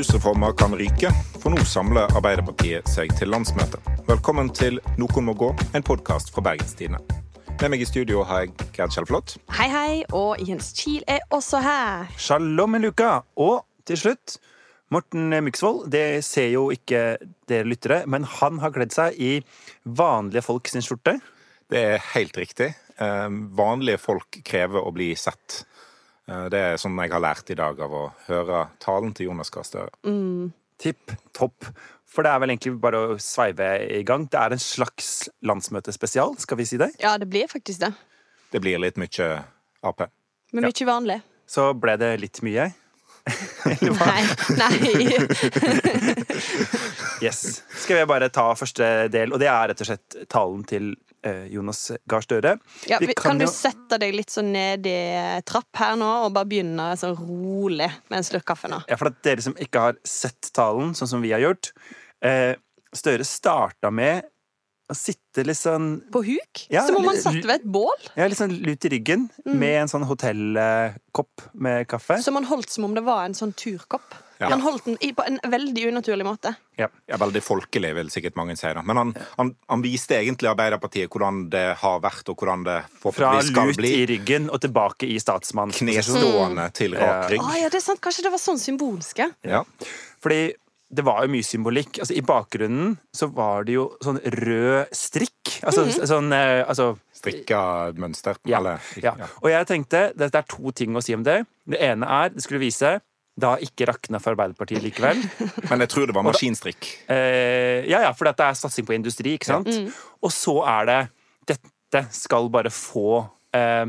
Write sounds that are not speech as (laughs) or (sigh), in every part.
Rusreformer kan ryke, for nå samler Arbeiderpartiet seg til landsmøte. Velkommen til Noen må gå, en podkast fra Bergenstidene. Med meg i studio har jeg Gerd Kjellflot. Hei, hei, og Jens Kiel er også her. Shalom en luka. Og til slutt Morten Myksvold. Det ser jo ikke dere lyttere, men han har kledd seg i vanlige folk sin skjorte. Det er helt riktig. Eh, vanlige folk krever å bli sett. Eh, det er sånn jeg har lært i dag av å høre talen til Jonas Gahr Støre. Mm. Tipp topp. For det er vel egentlig bare å sveive i gang. Det er en slags landsmøtespesial, skal vi si det? Ja, det blir faktisk det. Det blir litt mye Ap. Men mye vanlig. Så ble det litt mye. (laughs) Nei. Nei. (laughs) Yes. Skal vi bare ta første del, og det er rett og slett talen til Jonas Gahr Støre. Ja, vi- kan du jo- sette deg litt sånn ned i trapp her nå, og bare begynne sånn rolig med en slurk kaffe nå? Ja, for at dere som ikke har sett talen, sånn som vi har gjort eh, Støre starta med å sitte litt sånn På huk? Ja, Som om man litt- satt ved et bål? ja, litt sånn lut i ryggen Mm. med en sånn hotellkopp med kaffe. Som man holdt som om det var en sånn turkopp. Ja. Man holdt den i- på en veldig unaturlig måte. Ja. Ja, veldig folkelig, vil sikkert mange si. da. Men han, han, han viste egentlig Arbeiderpartiet hvordan det har vært, og hvordan det Fra forhåpentligvis skal bli. lut bli. i ryggen og tilbake i statsmann. Knestående til rak Ja. rygg. Å ja, det er sant. Kanskje det var sånn symbolske? Ja. Fordi det var jo mye symbolikk. Altså, I bakgrunnen så var det jo sånn rød strikk. Altså Mhm. sånn eh, altså, Strikka mønster. Ja. Eller, ja. Og jeg tenkte det er to ting å si om det. Det ene er det skulle vise det har ikke rakna for Arbeiderpartiet likevel. (laughs) Men jeg tror det var maskinstrikk. Eh, ja, ja, for det er satsing på industri, ikke sant? Og så er det Dette skal bare få eh,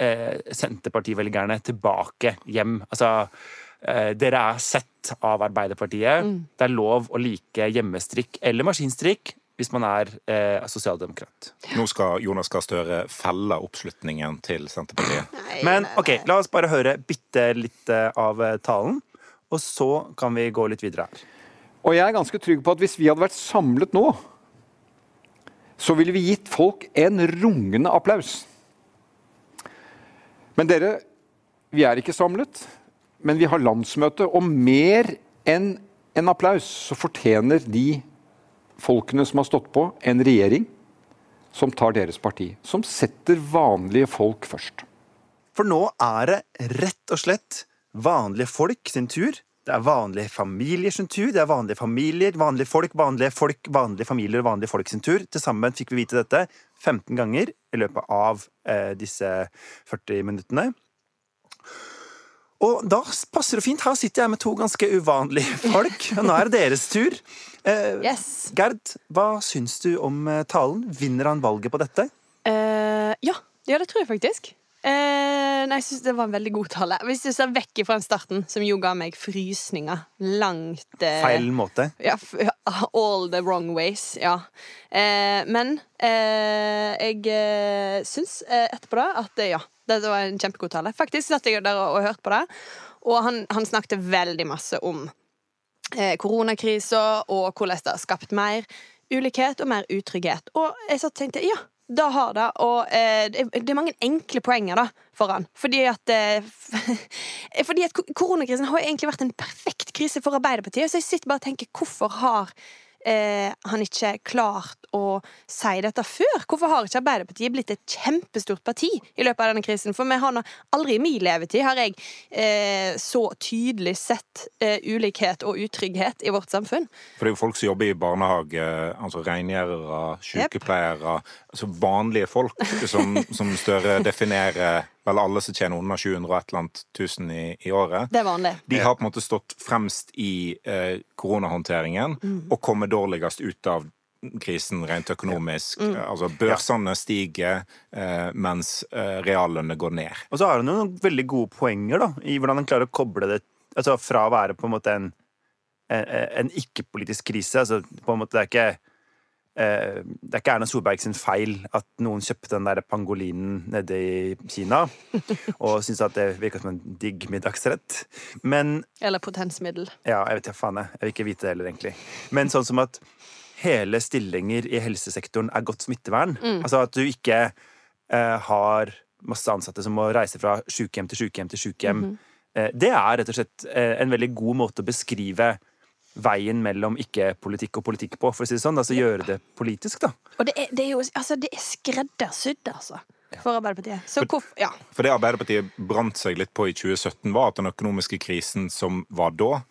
eh, Senterpartivelgerne tilbake hjem. Altså eh, Dere er sett av Arbeiderpartiet. Det er lov å like hjemmestrikk eller maskinstrikk hvis man er eh, sosialdemokrat. Nå skal Jonas Gahr Støre felle oppslutningen til Senterpartiet. Nei, Men nei, ok, la oss bare høre bitte litt eh, av eh, talen, og så kan vi gå litt videre her. Og jeg er ganske trygg på at hvis vi hadde vært samlet nå, så ville vi gitt folk en rungende applaus. Men dere, vi er ikke samlet, men vi har landsmøte. Og mer enn en applaus så fortjener de folkene som har stått på, en regjering som tar deres parti. Som setter vanlige folk først. For nå er det rett og slett vanlige folk sin tur. Det er vanlige familier sin tur. Det er vanlige familier, vanlige folk, vanlige folk, vanlige familier og vanlige folk sin tur. Til sammen fikk vi vite dette 15 ganger i løpet av eh, disse 40 minuttene. Og da passer det fint. Her sitter jeg med to ganske uvanlige folk. Og nå er det deres tur. Eh, Yes. Gerd, hva syns du om eh, talen? Vinner han valget på dette? Eh, ja. ja, det tror jeg faktisk. Eh, nei, jeg synes det var en veldig god tale. Hvis du ser vekk fra starten, som jo ga meg frysninger langt eh, Feil måte. Ja, all the wrong ways, ja. Eh, men eh, jeg syns etterpå da at ja, det var en kjempegod tale. Faktisk satt jeg der og, og hørte på det, og han, han snakket veldig masse om koronakrisa og hvordan det har skapt mer ulikhet og mer utrygghet. Og jeg så tenkte ja, da har det, og eh, det er mange enkle poenger da for. Fordi at eh, (laughs) Fordi at koronakrisen har egentlig vært en perfekt krise for Arbeiderpartiet. Så jeg sitter bare og tenker, hvorfor har eh, han ikke klart å si dette før? Hvorfor har ikke Arbeiderpartiet blitt et kjempestort parti i løpet av denne krisen? For vi har nå aldri i min levetid har jeg eh, så tydelig sett eh, ulikhet og utrygghet i vårt samfunn. For det er jo folk som jobber i barnehage, altså rengjørere, sykepleiere Altså vanlige folk, som, som Støre definerer vel alle som tjener under 700 og et eller annet tusen i, i året. Det er vanlig. De har på en måte stått fremst i eh, koronahåndteringen og kommet dårligst ut av krisen rent økonomisk. Altså Børsene stiger, eh, mens eh, reallønnene går ned. Og så har hun noen veldig gode poenger da, i hvordan hun klarer å koble det altså fra å være på en måte en, en, en ikke-politisk krise. Altså, på en måte, det er ikke eh, det er ikke Erna Solberg sin feil at noen kjøpte den der pangolinen nede i Kina (laughs) og syntes at det virka som en digg middagsrett. Men Eller potensmiddel. ja, jeg vet ikke faen, jeg. Jeg vil ikke vite det heller, egentlig. Men sånn som at hele stillinger i helsesektoren er godt smittevern. Altså at du ikke eh, har masse ansatte som må reise fra sykehjem til sykehjem til sykehjem eh, Det er rett og slett eh, en veldig god måte å beskrive veien mellom ikke-politikk og politikk på, for å si det sånn. Altså gjøre det politisk, da. Og det er, det er jo altså, det er skreddersydd, altså. For Arbeiderpartiet. Så hvorfor Ja. For det Arbeiderpartiet brant seg litt på i 2017, var at den økonomiske krisen som var da,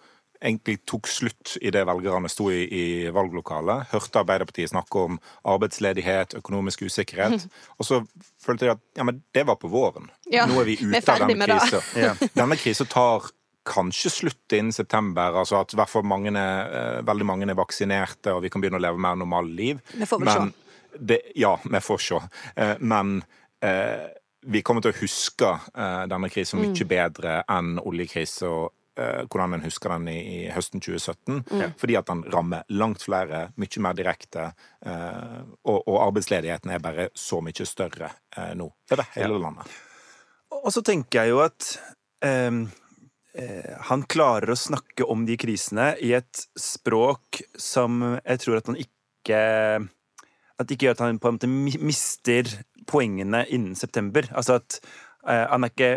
egentlig tok slutt idet velgerne sto i, i valglokalet. Hørte Arbeiderpartiet snakke om arbeidsledighet, økonomisk usikkerhet. (laughs) Og så følte de at ja, men det var på våren. Ja, Nå er vi vi er ute av denne krisen. Ja. Denne krisa tar kanskje slutte innen september. altså At hvert fall mange er, eh, veldig mange er vaksinerte, og vi kan begynne å leve mer normale liv. Vi får vel det, ja, vi får se. Eh, Men eh, vi kommer til å huske eh, denne krisen Mm. mye bedre enn oljekrisen og eh, hvordan en husker den i, i høsten 2017. Mm. Fordi at den rammer langt flere, mye mer direkte. eh, Og, og arbeidsledigheten er bare så mye større nå over hele landet. Og så tenker jeg jo at han klarer å snakke om de krisene i et språk som jeg tror at han ikke At det ikke gjør at han på en måte mister poengene innen september. Altså at eh, han er ikke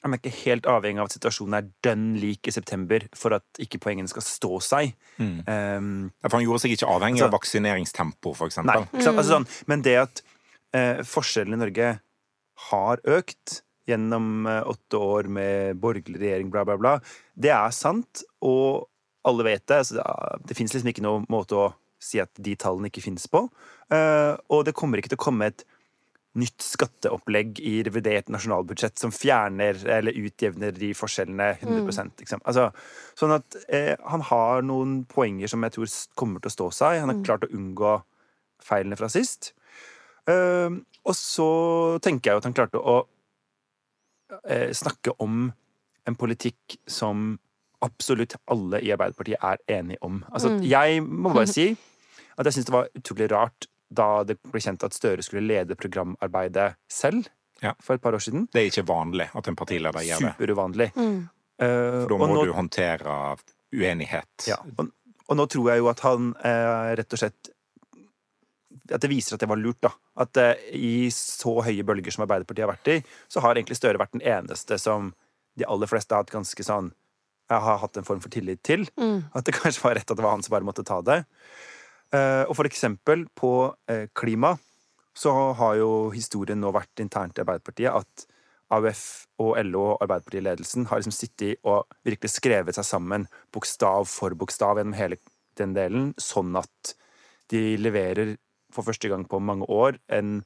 han er ikke helt avhengig av at situasjonen er dønn lik i september for at ikke poengene skal stå seg. Ehm, For han gjorde seg ikke avhengig Altså- av vaksineringstempo, for Nei, eksempel. ikke sant? Altså, sånn, men det at eh, forskjellene i Norge har økt gjennom eh, åtte år med borgerlig regjering, bla, bla, bla, det er sant, og alle vet det. Så det, det fins liksom ikke noen måte å si at de tallene ikke finnes på. Eh, og det kommer ikke til å komme et nytt skatteopplegg i revidert nasjonalbudsjett som fjerner eller utjevner de forskjellene 100 liksom. Altså, Sånn at eh, han har noen poenger som jeg tror kommer til å stå seg. Han har klart å unngå feilene fra sist. Uh, og så tenker jeg jo at han klarte å eh, snakke om en politikk som absolutt alle i Arbeiderpartiet er enige om. Altså, Jeg må bare (laughs) si at jeg syns det var utrolig rart da det ble kjent at Støre skulle lede programarbeidet selv Ja. for et par år siden. Det er ikke vanlig at en partileder gjør det. Superuvanlig. Mm. Eh, For da må nå- du håndtere uenighet. ja, og, og nå tror jeg jo at han eh, rett og slett At det viser at det var lurt, da. At eh, i så høye bølger som Arbeiderpartiet har vært i, så har egentlig Støre vært den eneste som de aller fleste har hatt ganske sånn har hatt en form for tillit til. Mm. At det (laughs) kanskje var rett at det var han som bare måtte ta det. Eh, og for eksempel på eh, klima så har jo historien nå vært internt i Arbeiderpartiet at AUF og LO og Arbeiderpartiledelsen har liksom sittet og virkelig skrevet seg sammen bokstav for bokstav gjennom hele den delen, sånn at de leverer for første gang på mange år en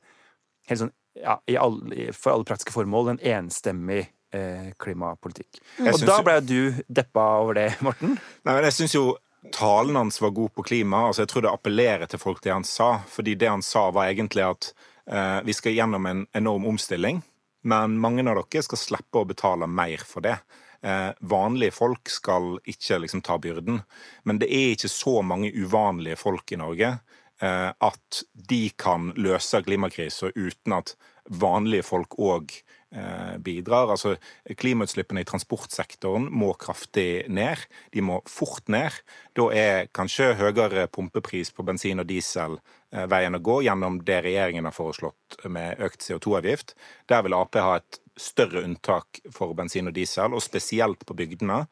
helt sånn, ja, i alle, for alle praktiske formål, en enstemmig eh, klimapolitikk. Jeg Og da da jo- ble du deppa over det, Morten. Nei, men jeg syns jo talen hans var god på klima. altså Jeg tror det appellerer til folk, det han sa. Fordi det han sa, var egentlig at eh, vi skal gjennom en enorm omstilling, men mange av dere skal slippe å betale mer for det. Eh, vanlige folk skal ikke liksom ta byrden. Men det er ikke så mange uvanlige folk i Norge at de kan løse klimakrisen uten at vanlige folk òg eh, bidrar. Altså, klimautslippene i transportsektoren må kraftig ned. De må fort ned. Da er kanskje høyere pumpepris på bensin og diesel eh, veien å gå, gjennom det regjeringen har foreslått med økt CO2-avgift. Der vil Ap ha et større unntak for bensin og diesel, og spesielt på bygdene.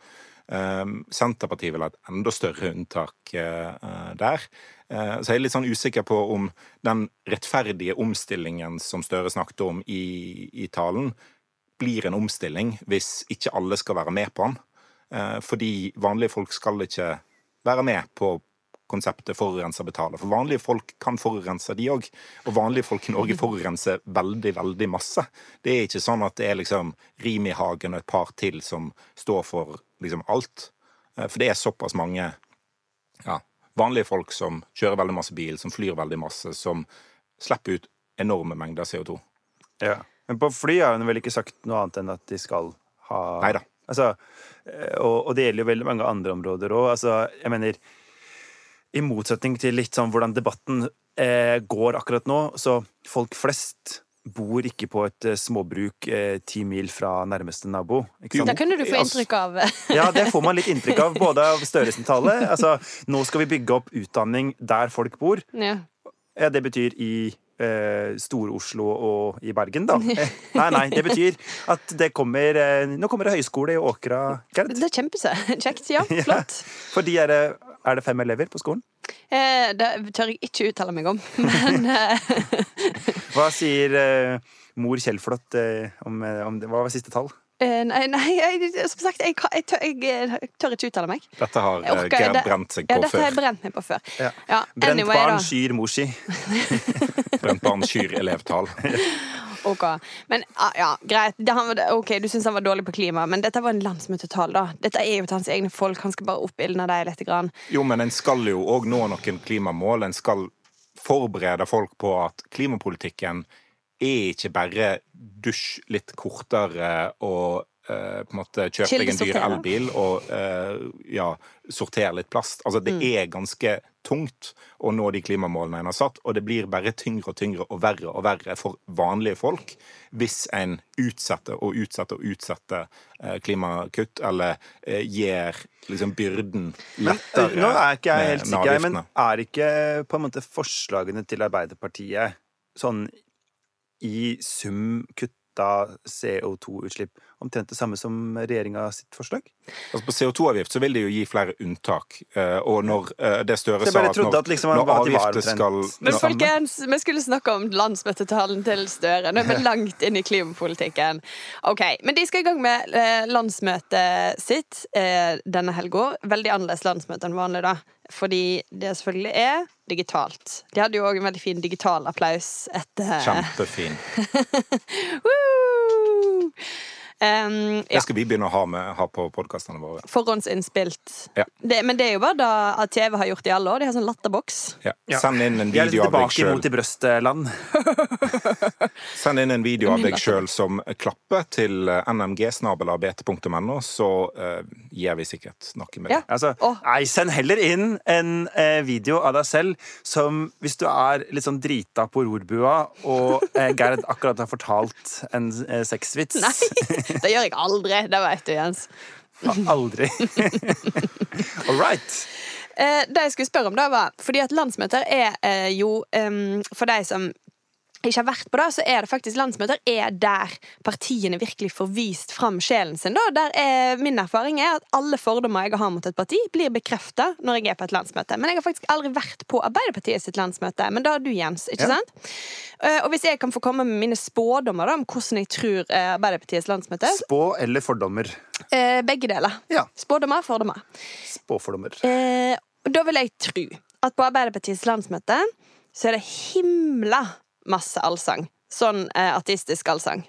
Senterpartiet vil ha et enda større unntak eh, eh, der. Eh, så jeg er litt sånn usikker på om den rettferdige omstillingen som Støre snakket om i, i talen, blir en omstilling hvis ikke alle skal være med på den. Eh, fordi vanlige folk skal ikke være med på konseptet forurenser betaler. For vanlige folk kan forurense, de òg. Og vanlige folk i Norge (laughs) forurenser veldig, veldig masse. Det er ikke sånn at det er liksom Rimi-Hagen og et par til som står for liksom alt. Eh, For det er såpass mange vanlige folk som kjører veldig masse bil, som flyr veldig masse, som slipper ut enorme mengder CO2. Ja. Men på fly har hun vel ikke sagt noe annet enn at de skal ha Neida. Altså, eh, og, og det gjelder jo veldig mange andre områder òg. Altså, jeg mener I motsetning til litt sånn hvordan debatten eh, går akkurat nå, så folk flest bor ikke på et eh, småbruk eh, ti mil fra nærmeste nabo. Ikke Da kunne du få inntrykk av (laughs) Ja, det får man litt inntrykk av, både av Støre. (laughs) Altså, nå skal vi bygge opp utdanning der folk bor. ja. Ja, det betyr i eh, Stor-Oslo og i Bergen, da. Eh, (laughs) nei, nei, det betyr at det kommer eh, Nå kommer det høyskole i Åkra, Gerd. Det er kjempekjekt. Ja, Ja. flott. For de er, er det fem elever på skolen? Eh, det tør jeg ikke uttale meg om, (laughs) men eh, Hva sier eh, mor Kjellflot eh, om, eh, om det? Hva var siste tall? Eh, Nei, nei (laughs) jeg, som sagt, jeg, jeg, tør, jeg, eh, tør ikke uttale meg. Dette har eh, orker- det- brent seg Ja, på dette har jeg brent meg på før. Ja. Ja, Brent anyway, barn da. skyr morsi. (laughs) Brent barn skyr elevtall. (laughs) Ok. Men ah, ja, greit. Det, han, var- ok, Du syns han var dårlig på klima, men dette var en landsmøtetall. da Dette er jo til hans egne folk. Han skal bare oppildne dem litt. Grann. Jo, men en skal jo òg nå noen klimamål. En skal forberede folk på at klimapolitikken er ikke bare dusj litt kortere og Uh, på en måte kjøpe deg en dyr elbil og uh, ja, sortere litt plast. Altså, det er ganske tungt å nå de klimamålene en har satt, og det blir bare tyngre og tyngre og verre og verre for vanlige folk hvis en utsetter og utsetter og utsetter uh, klimakutt, eller gir liksom byrden lettere Nå er ikke jeg helt sikker, men er ikke på en måte forslagene til Arbeiderpartiet sånn i sum kutta CO2-utslipp omtrent det samme som regjeringa sitt forslag? Altså På CO2-avgift så vil det jo gi flere unntak. eh, Og når eh, det Støre sa at når, at liksom når avgifter skal Men folkens, vi skulle snakke om landsmøtetalen til Støre. Nå er vi (laughs) langt inn i klimapolitikken. Ok, Men de skal i gang med eh, landsmøtet sitt eh, denne helga. Veldig annerledes landsmøte enn vanlig, da. Fordi det selvfølgelig er digitalt. De hadde jo òg en veldig fin digital applaus etter Kjempefin. (laughs) Um, ja. Det skal vi begynne å ha, med, ha på podkastene våre. Forhåndsinnspilt. Ja. Det, men det er jo bare da at TV har gjort i alle år. De har sånn latterboks. Ja. Ja. Send inn en Vi er litt video av deg tilbake mot i brøstland. (laughs) (laughs) Send inn en video av deg selv som klapper til eh, nmg-bt.no, så uh, gir vi sikkert noe med det. Ja. Altså, nei, send heller inn en uh, video av deg selv som hvis du er litt sånn drita på rorbua, og uh, Gerd akkurat har fortalt en uh, sexvits. Nei, (laughs) det gjør jeg aldri. Det vet du, Jens. Aldri. (laughs) All right. Eh, det jeg skulle spørre om, da var Fordi at landsmøter er eh, jo For de som ikke har vært på det, så er det faktisk landsmøter er der partiene virkelig får vist fram sjelen sin. Da. Der er, min erfaring er at alle fordommer jeg har mot et parti, blir bekrefta når jeg er på et landsmøte. Men jeg har faktisk aldri vært på Arbeiderpartiet sitt landsmøte. Men da har du, Jens. ikke Ja. sant? Eh, og hvis jeg kan få komme med mine spådommer da, om hvordan jeg tror eh, Arbeiderpartiets landsmøte Spå eller fordommer? eh, Begge deler. Ja. Spådommer, fordommer. Spåfordommer. Da vil jeg tro at på Arbeiderpartiets landsmøte så er det himla masse allsang. Sånn eh, artistisk allsang.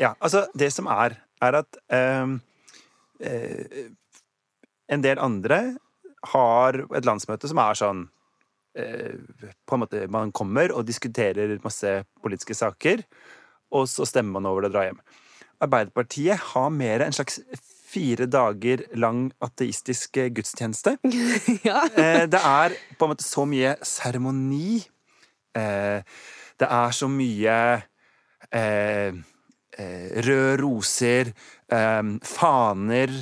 Ja, altså, det som er, er at eh, eh, en del andre har et landsmøte som er sånn eh, På en måte Man kommer og diskuterer masse politiske saker, og så stemmer man over det og drar hjem. Arbeiderpartiet har mer en slags fire dager lang ateistisk eh, gudstjeneste. (laughs) ja. Eh, det er på en måte så mye seremoni. Eh, det er så mye eh, eh, røde roser, eh, faner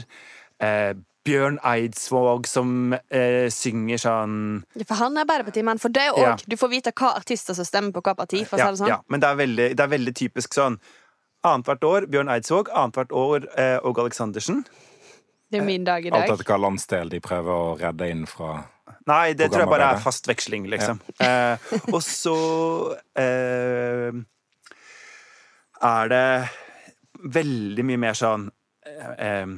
eh, Bjørn Eidsvåg som eh, synger sånn For han er Arbeiderpartiet-mann. For det òg. Ja. Du får vite hva artister som stemmer på hva parti. For å ja, si det sånn. ja, Men det er veldig, det er veldig typisk sånn Annethvert år Bjørn Eidsvåg, annethvert år eh, Åge Aleksandersen. Det er min dag i dag. Alt etter hva landsdel de prøver å redde inn fra. Nei, det tror jeg bare er fast veksling, liksom. (laughs) Eh, og så eh, er det veldig mye mer sånn eh, eh,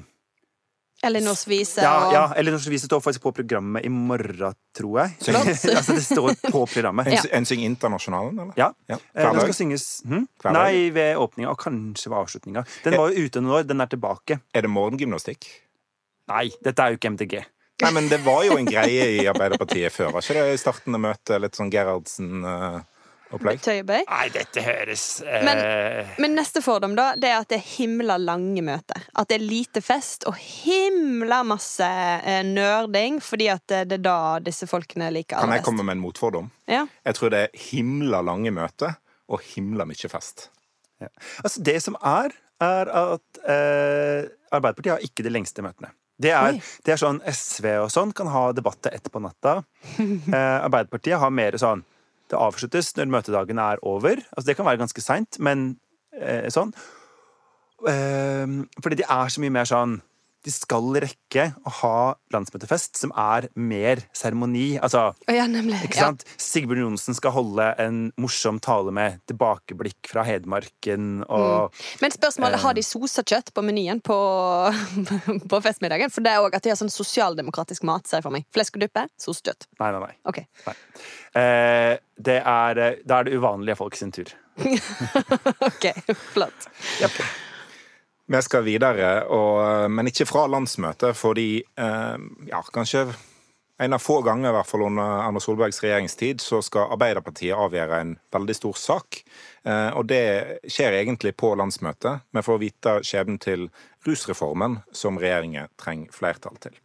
Elinors vise Ja, og ja eller vise står faktisk på programmet i morgen, tror jeg. (laughs) Altså, det står på programmet. En, Ja. en synger Internasjonalen, eller? Ja. Ja. Eh, Den skal synges hm? Nei, ved åpninga, og kanskje ved avslutninga. Den var jo ute noen år, den er tilbake. Er det morgengymnastikk? Nei, dette er jo ikke MDG. Nei, men det var jo en greie i Arbeiderpartiet før. Var ikke det i startende møte? Litt sånn Gerhardsen-opplegg? Tøyebøy. Nei, dette høres eh, Men- Men neste fordom da, det er at det er himla lange møter. At det er lite fest og himla masse eh, nerding, fordi at det, det er da disse folkene liker Kan jeg komme med en motfordom? Ja. Jeg tror det er himla lange møter og himla mye fest. Altså, det som er, er at eh, Arbeiderpartiet har ikke de lengste møtene. Det er, det er sånn SV og sånn kan ha debatter ett på natta. (laughs) Eh, Arbeiderpartiet har mer sånn det avsluttes når møtedagen er over. Altså, det kan være ganske seint, men eh, sånn. Eh, fordi de er så mye mer sånn de skal rekke å ha landsmøtefest som er mer seremoni. Altså, ja, nemlig. Ikke sant? Ja. Sigbjørn Johnsen skal holde en morsom tale med tilbakeblikk fra Hedmarken og mm. Men spørsmålet, har de eh, sosa-kjøtt på menyen på, (laughs) på, festmiddagen? For det er òg at de har sånn sosialdemokratisk mat, ser jeg for meg. Flesk og kjøtt. Nei, nei, nei. Okay. nei. Eh, det er, eh, da er det uvanlige folk sin tur. (laughs) ok, (laughs) flott. Yep. Vi skal videre, og, men ikke fra landsmøtet, fordi eh, ja, kanskje en av få ganger i hvert fall under Erna Solbergs regjeringstid så skal Arbeiderpartiet avgjøre en veldig stor sak. Eh, og det skjer egentlig på landsmøtet. Vi får vite skjebnen til rusreformen, som regjeringen trenger flertall til.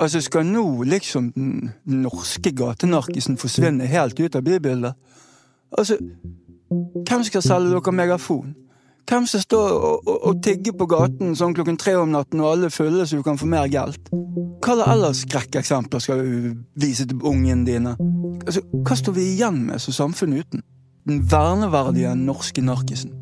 Altså, skal nå liksom den norske gatenarkisen forsvinne helt ut av bybildet? Altså, hvem skal selge dere megafon? Hvem som står og, og, og, tigger på gaten sånn klokken tre om natten og alle er fulle så du kan få mer gelt? Hva ellers skrekkeksempler skal du vise til ungene dine? Altså, hva står vi igjen med som samfunn uten? Den verneverdige norske narkisen.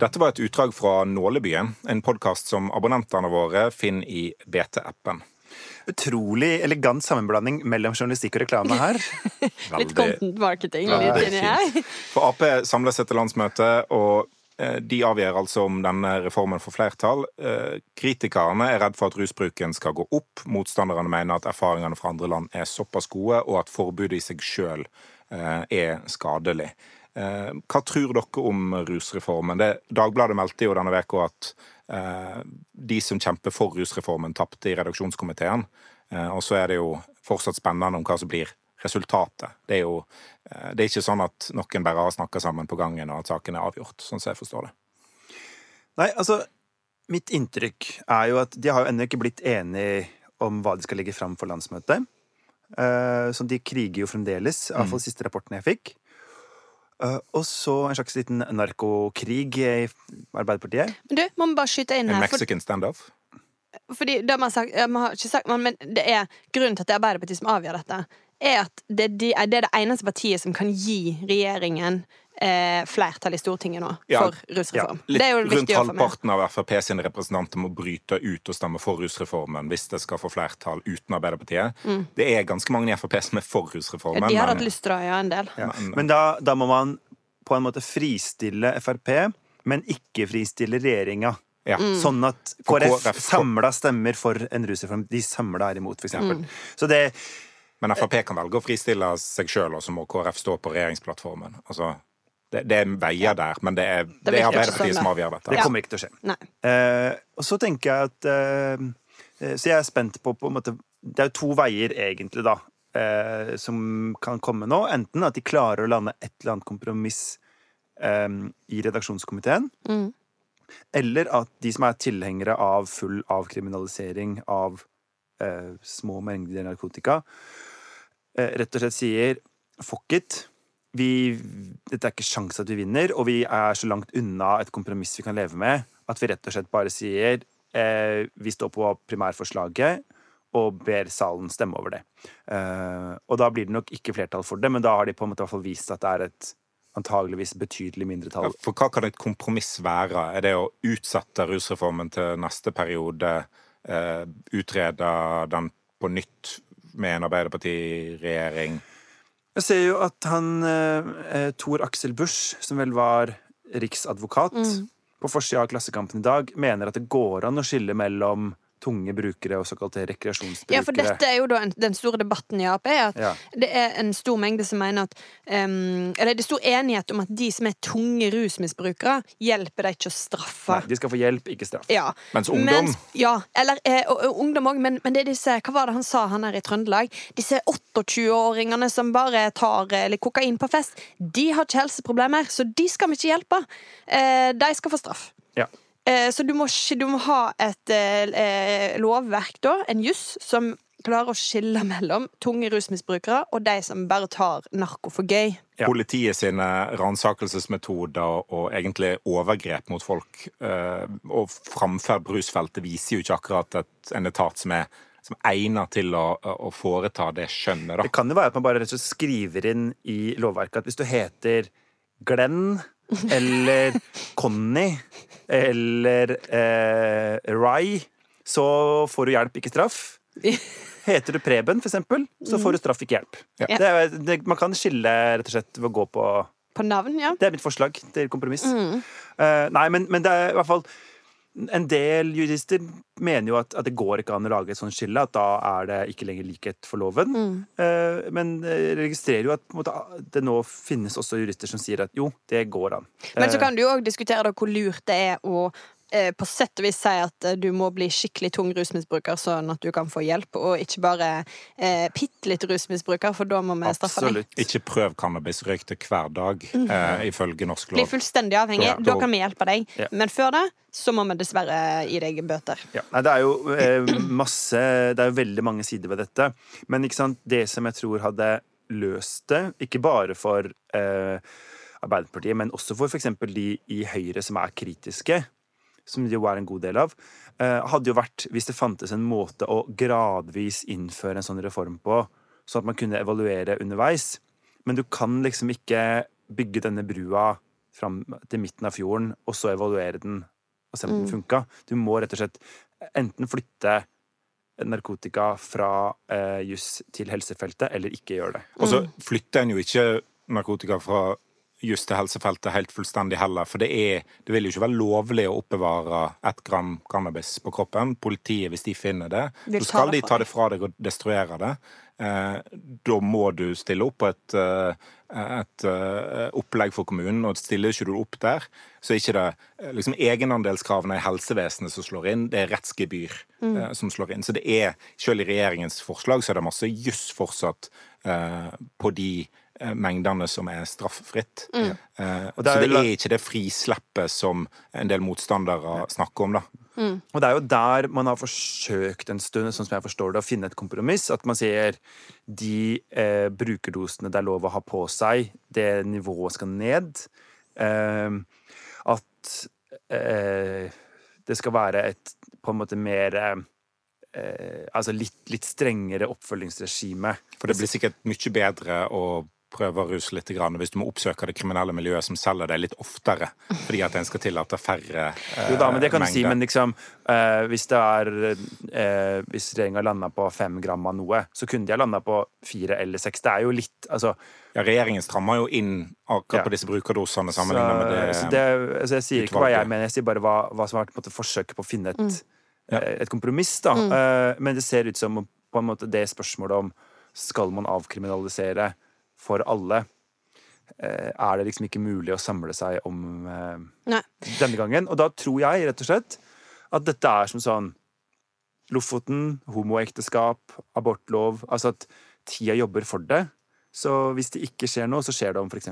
Dette var et utdrag fra Nålebyen, en podkast som abonnentene våre finner i BT-appen utrolig elegant sammenblanding mellom journalistikk og reklame her. (laughs) litt content marketing litt inni her. For Ap samles etter landsmøtet, landsmøte, og eh, de avgjør altså om denne reformen får flertall. Eh, kritikerne er redd for at rusbruken skal gå opp. Motstanderne mener at erfaringene fra andre land er såpass gode, og at forbudet i seg sjøl eh, er skadelig. Hva tror dere om rusreformen? Det, Dagbladet meldte jo denne uka at de som kjemper for rusreformen, tapte i redaksjonskomiteen. Eh, og så er det jo fortsatt spennende om hva som blir resultatet. Det er jo eh, det er ikke sånn at noen bare har snakka sammen på gangen, og at saken er avgjort, sånn som jeg forstår det. Nei, altså Mitt inntrykk er jo at de har jo ennå ikke blitt enige om hva de skal legge fram for landsmøtet. Så de kriger jo fremdeles, iallfall mm. siste rapporten jeg fikk. Uh, og så en slags liten narkokrig i Arbeiderpartiet. Men du, må vi bare skyte inn her. En Mexican standoff? Fordi det man sagt, man har ikke sagt men det er grunnen til at det er Arbeiderpartiet som avgjør dette, er at det, det er det eneste partiet som kan gi regjeringen eh, flertall i Stortinget nå ja, for rusreform. Ja, litt, rundt halvparten av Frp sine representanter må bryte ut og stemme for rusreformen hvis det skal få flertall uten Arbeiderpartiet. Mm. Det er ganske mange i Frp som er for rusreformen. Ja, de har hatt lyst til å gjøre en del. Men, men da, da, må man på en måte fristille Frp, men ikke fristille regjeringa. Ja. Mm. Sånn at KrF, KrF samla stemmer for en rusreform. De samla er imot, f.eks. Mm. Så det men Frp kan velge å fristille seg sjøl, og så må KrF stå på regjeringsplattformen. Altså, det, det er veier der, men det er, det er Arbeiderpartiet som avgjør dette. Det kommer ikke til å skje. Eh, og så tenker jeg at eh, eh, Så jeg er spent på, på en måte, Det er jo to veier, egentlig, da, eh, som kan komme nå. Enten at de klarer å lande et eller annet kompromiss eh, i redaksjonskomiteen. Mm. Eller at de som er tilhengere av full avkriminalisering av eh, små mengder narkotika, rett og slett sier fuck it vi, Dette er ikke sjans at vi vinner, og vi er så langt unna et kompromiss vi kan leve med, at vi rett og slett bare sier eh, vi står på primærforslaget og ber salen stemme over det. Eh, og da blir det nok ikke flertall for det, men da har de på en måte hvert fall vist at det er et antageligvis betydelig mindretall. Ja, for hva kan et kompromiss være? Er det å utsette rusreformen til neste periode? Eh, utrede den på nytt med en Arbeiderpartiregjering? Jeg ser jo at han eh, eh, Tor Aksel Busch, som vel var riksadvokat, mm. på forsida av Klassekampen i dag, mener at det går an å skille mellom tunge brukere og såkalte rekreasjonsbrukere. Ja, for dette er jo da en, den store debatten i Ap. At ja. Det er en stor mengde som mener at um, Eller det er stor enighet om at de som er tunge rusmisbrukere, hjelper deg ikke å straffe. Nei, de skal få hjelp, ikke straff. Ja. Mens ungdom Mens, Ja, eller eh, ungdom òg, men, men, det er disse Hva var det han sa, han her i Trøndelag? Disse 28-åringene som bare tar eller kokain på fest, de har ikke helseproblemer, så de skal vi ikke hjelpe. Eh, de skal få straff. Ja. Eh, så du må, du må, ha et eh, eh, lovverk, da, en juss, som klarer å skille mellom tunge rusmisbrukere og de som bare tar narko for gøy. Ja. Politiet sine ransakelsesmetoder og egentlig overgrep mot folk og framferd på rusfeltet viser jo ikke akkurat et, en etat som er som egnet til å, å foreta det skjønnet. Det kan jo være at man bare rett og slett skriver inn i lovverket at hvis du heter Glenn eller Conny eller eh, Rai, så får du hjelp, ikke straff. Heter du Preben, for eksempel, så får du straff, ikke hjelp. Ja. Det, er- det, man kan skille rett og slett ved å gå på På navn, ja. Det er mitt forslag til kompromiss. Eh, nei, men, men det er i hvert fall En del jurister mener jo at, at det går ikke an å lage et sånt skille, at da er det ikke lenger likhet for loven. Eh, men jeg registrerer jo at måte, det nå finnes også jurister som sier at jo, det går an. Men så Eh, kan du jo òg diskutere da hvor lurt det er å eh, på sett og vis si at eh, du må bli skikkelig tung rusmisbruker, sånn at du kan få hjelp, og ikke bare eh, bitte litt rusmisbruker, for da må vi straffe deg. Absolutt. Ikke prøv cannabisrøyk til hver dag, eh, ifølge norsk Bli lov. fullstendig avhengig. Ja, Da kan vi hjelpe deg. Ja. Men før det så må vi dessverre gi deg bøter. Ja, nei, det er jo eh, masse Det er jo veldig mange sider ved dette. Men sant, det som jeg tror hadde løst det, ikke bare for eh, Arbeiderpartiet, men også for f.eks. de i Høyre som er kritiske, som det jo er en god del av, eh, hadde jo vært hvis det fantes en måte å gradvis innføre en sånn reform på, sånn at man kunne evaluere underveis. Men du kan liksom ikke bygge denne brua fram til midten av fjorden, og så evaluere den og se om den funka. Du må rett og slett enten flytte narkotika fra eh, juss til helsefeltet, eller ikke gjøre det. Og så flytter en jo ikke narkotika fra just til helsefeltet helt fullstendig heller, for det, er, det vil jo ikke være lovlig å oppbevare ett gram cannabis på kroppen. Politiet, hvis de finner det, så skal de ta det fra deg og destruere det. Eh, da må du stille opp på et, eh, et eh, opplegg for kommunen, og stiller ikke du opp der, så er ikke det eh, liksom egenandelskravene i helsevesenet som slår inn, det er rettsgebyr eh, som slår inn. Så det er, selv i regjeringens forslag, så er det masse juss fortsatt eh, på de mengdene som er strafffritt. Eh, Og så det er det er ikke det frisleppet som en del motstandere snakker om, da. Og det er jo der man har forsøkt en stund, sånn som jeg forstår det, å finne et kompromiss. At man sier de eh, brukerdosene det er lov å ha på seg, det nivået skal ned. Eh, at eh, det skal være et på en måte mer eh, Altså litt, litt strengere oppfølgingsregime. For det blir sikkert mye bedre å prøve å ruse litt grann, hvis du må oppsøke det kriminelle miljøet som selger det litt oftere, fordi at en skal tillate færre eh, Jo da, men det kan du si, mengder. men liksom eh, Hvis det er eh, Hvis regjeringa landa på fem gram av noe, så kunne de ha landa på fire eller seks. Det er jo litt Altså Ja, regjeringen strammer jo inn akkurat Ja. på disse brukerdosene så, sammenlignet med det, så det altså Jeg sier ikke hva jeg mener, jeg sier bare hva, hva som har vært på en måte, forsøket på å finne et, Ja. eh, et kompromiss. da Eh, Men det ser ut som på en måte det spørsmålet om skal man avkriminalisere for alle, eh, er det liksom ikke mulig å samle seg om eh, Nei. denne gangen. Og da tror jeg rett og slett at dette er som sånn Lofoten, homoekteskap, abortlov Altså at tida jobber for det. Så hvis det ikke skjer noe, så skjer det om f.eks.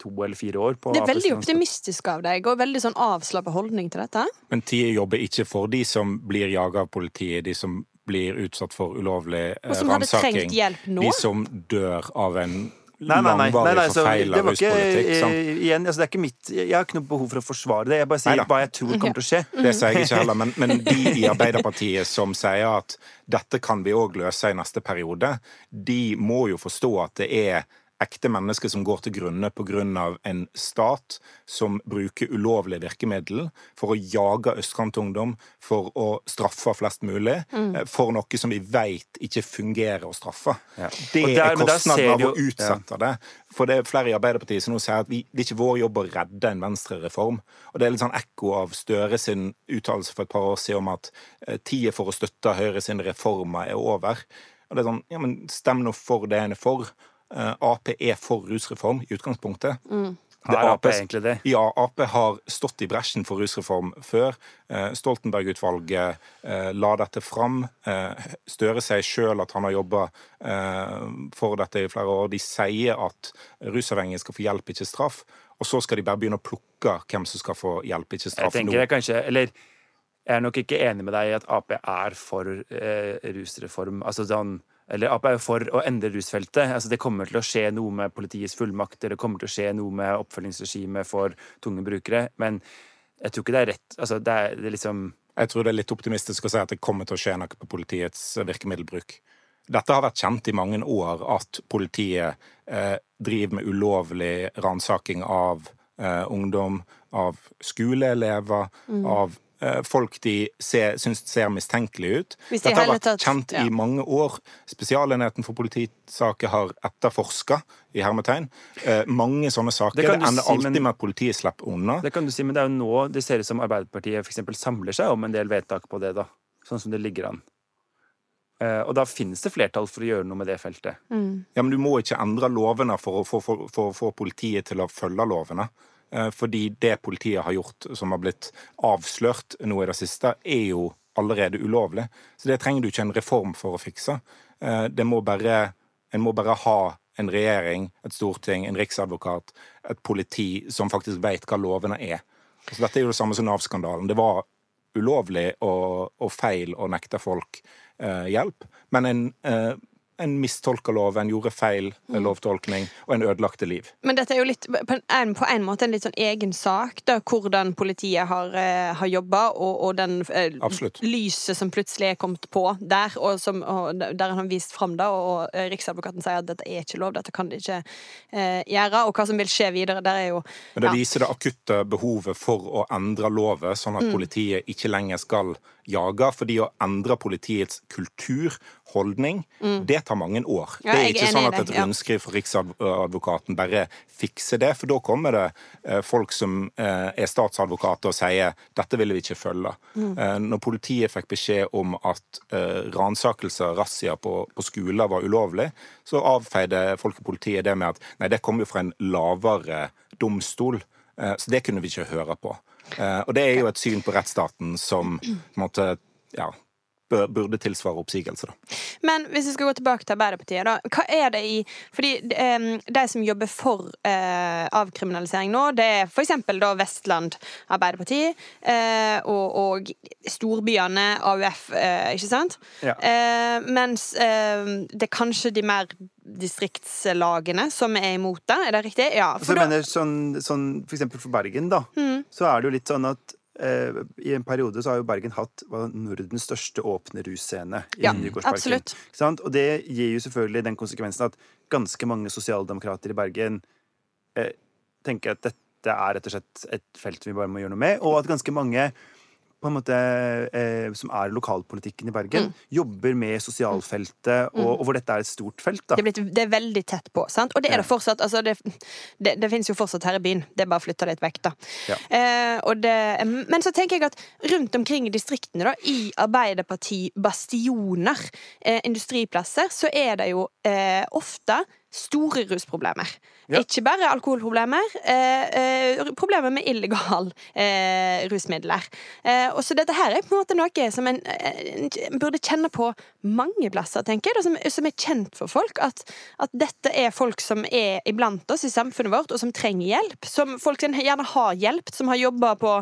to eller fire år. På Det er veldig optimistisk av deg, og veldig sånn avslappa holdning til dette. Men tida jobber ikke for de som blir jaga av politiet, de som blir utsatt for ulovlig ransaking. Og som hadde trengt hjelp nå. De som dør av en Nei, nei, nei. nei, nei så det var ikke, eh, igjen, altså det er ikke mitt Jeg har ikke noe behov for å forsvare det. Jeg bare sier hva jeg tror kommer til å skje. Det sier jeg ikke heller, men, men de i Arbeiderpartiet som sier at dette kan vi òg løse i neste periode, de må jo forstå at det er ekte mennesker som går til grunne pga. en stat som bruker ulovlige virkemiddel for å jage østkantungdom, for å straffe flest mulig, mm. for noe som vi veit ikke fungerer å straffe. Ja. Det der- er kostnaden av å utsette det. For det er flere i Arbeiderpartiet som nå sier at vi, det er ikke vår jobb å redde en venstrereform. Og det er litt sånn ekko av Støre sin uttalelse for et par år siden om at eh, tida for å støtte Høyre sine reformer er over. Og det er sånn, ja, men stem nå for det en er for. Eh, Ap er for rusreform i utgangspunktet. Det Er Ap egentlig det? Ja, Ap har stått i bresjen for rusreform før. Eh, Stoltenberg-utvalget eh, la dette fram. Eh, Støre sier sjøl at han har jobba eh, for dette i flere år. De sier at rusavhengige skal få hjelp, ikke straff. Og så skal de bare begynne å plukke hvem som skal få hjelp, ikke straff Jeg tenker tenker jeg kanskje Eller jeg er nok ikke enig med deg i at Ap er for eh, rusreform. Altså sånn eller Ap er for å endre rusfeltet. Altså Det kommer til å skje noe med politiets fullmakter, det kommer til å skje noe med oppfølgingsregimet for tunge brukere. Men jeg tror ikke det er rett altså det er, det er liksom Jeg tror det er litt optimistisk å si at det kommer til å skje noe på politiets virkemiddelbruk. Dette har vært kjent i mange år, at politiet eh, driver med ulovlig ransaking av eh, ungdom, av skoleelever, Mm. av folk de ser, syns ser mistenkelige ut. Hvis de Dette har vært tatt- kjent ja. i mange år. Spesialenheten for politisaker har etterforska, i hermetegn, eh, mange sånne saker. Det Det, ender si, alltid men- med at politiet slipper unna. Det kan du si, men det er jo nå det ser ut som Arbeiderpartiet for eksempel samler seg om en del vedtak på det, da. Sånn som det ligger an. Eh, og da finnes det flertall for å gjøre noe med det feltet. Ja, men du må ikke endre lovene for å få politiet til å følge lovene. Eh, Fordi det politiet har gjort, som har blitt avslørt nå i det siste, er jo allerede ulovlig. Så det trenger du ikke en reform for å fikse. Eh, Det må bare, en må bare ha en regjering, et storting, en riksadvokat, et politi som faktisk vet hva lovene er. Så dette er jo det samme som Nav-skandalen. Det var ulovlig og, og feil å nekte folk eh, hjelp, men en, eh, en mistolka loven, gjorde feil eh, lovtolkning, og en ødelagte liv. Men dette er jo litt, på en, på en måte en litt sånn egen sak, da, hvordan politiet har, eh, har jobba, og, og den eh, lyset som plutselig er kommet på der, og, som, og der han har vist fram da, og eh, Riksadvokaten sier at dette er ikke lov, dette kan de ikke eh, gjøre, og hva som vil skje videre, der er jo Men det ja. viser det akutte behovet for å endre loven, sånn Mm. at politiet ikke lenger skal jage. Fordi å endre politiets kultur, holdning, det tar mange år. Mm. Ja, det er ikke er sånn at et rundskriv fra Riksadvokaten bare fikser det, for da kommer det eh, folk som eh, er statsadvokater og sier dette ville vi ikke følge. Mm. Eh, når politiet fikk beskjed om at ransakelser, razziaer på, på skoler var ulovlig, så avfeide folk i politiet det med at nei, det kom jo fra en lavere domstol, så det kunne vi ikke høre på. Eh, og det er jo et syn på rettsstaten som på en måte, ja, burde tilsvare oppsigelse, da. Men hvis vi skal gå tilbake til Arbeiderpartiet, da. Hva er det i Fordi de, de som jobber for eh, avkriminalisering nå, det er eksempel da Vestland Arbeiderparti eh, og, og storbyene AUF, eh, ikke sant? Ja. Eh, mens eh, det er kanskje de mer distriktslagene som er imot det, er det riktig? Ja. Så For jeg da, mener, sånn, sånn, for eksempel for Bergen, da, så er det jo litt sånn at I en periode så har jo Bergen hatt Nordens største åpne russcene i Ja, absolutt. Og det gir jo selvfølgelig den konsekvensen at ganske mange sosialdemokrater i Bergen eh, tenker at dette er rett og slett et felt vi bare må gjøre noe med, og at ganske mange på en måte, eh, som er lokalpolitikken i Bergen, jobber med sosialfeltet, og, og hvor dette er et stort felt. da. det, er blitt, det er veldig tett på, sant? Og det er det fortsatt. Altså det, det, det finnes jo fortsatt her i byen. Det er bare å flytte litt vekk, da. Ja. Eh, og det, men så tenker jeg at rundt omkring i distriktene, da, i Arbeiderparti-bastioner, eh, industriplasser, så er det jo eh, ofte store rusproblemer. Ja. Ikke bare alkoholproblemer, eh, eh, problemer med illegale eh, rusmidler. Eh, og så dette her er på en måte noe som en, en, en burde kjenne på mange plasser, tenker jeg, og som, som er kjent for folk. At, at dette er folk som er iblant oss i samfunnet vårt, og som trenger hjelp. Som folk gjerne har hjulpet, som har jobba på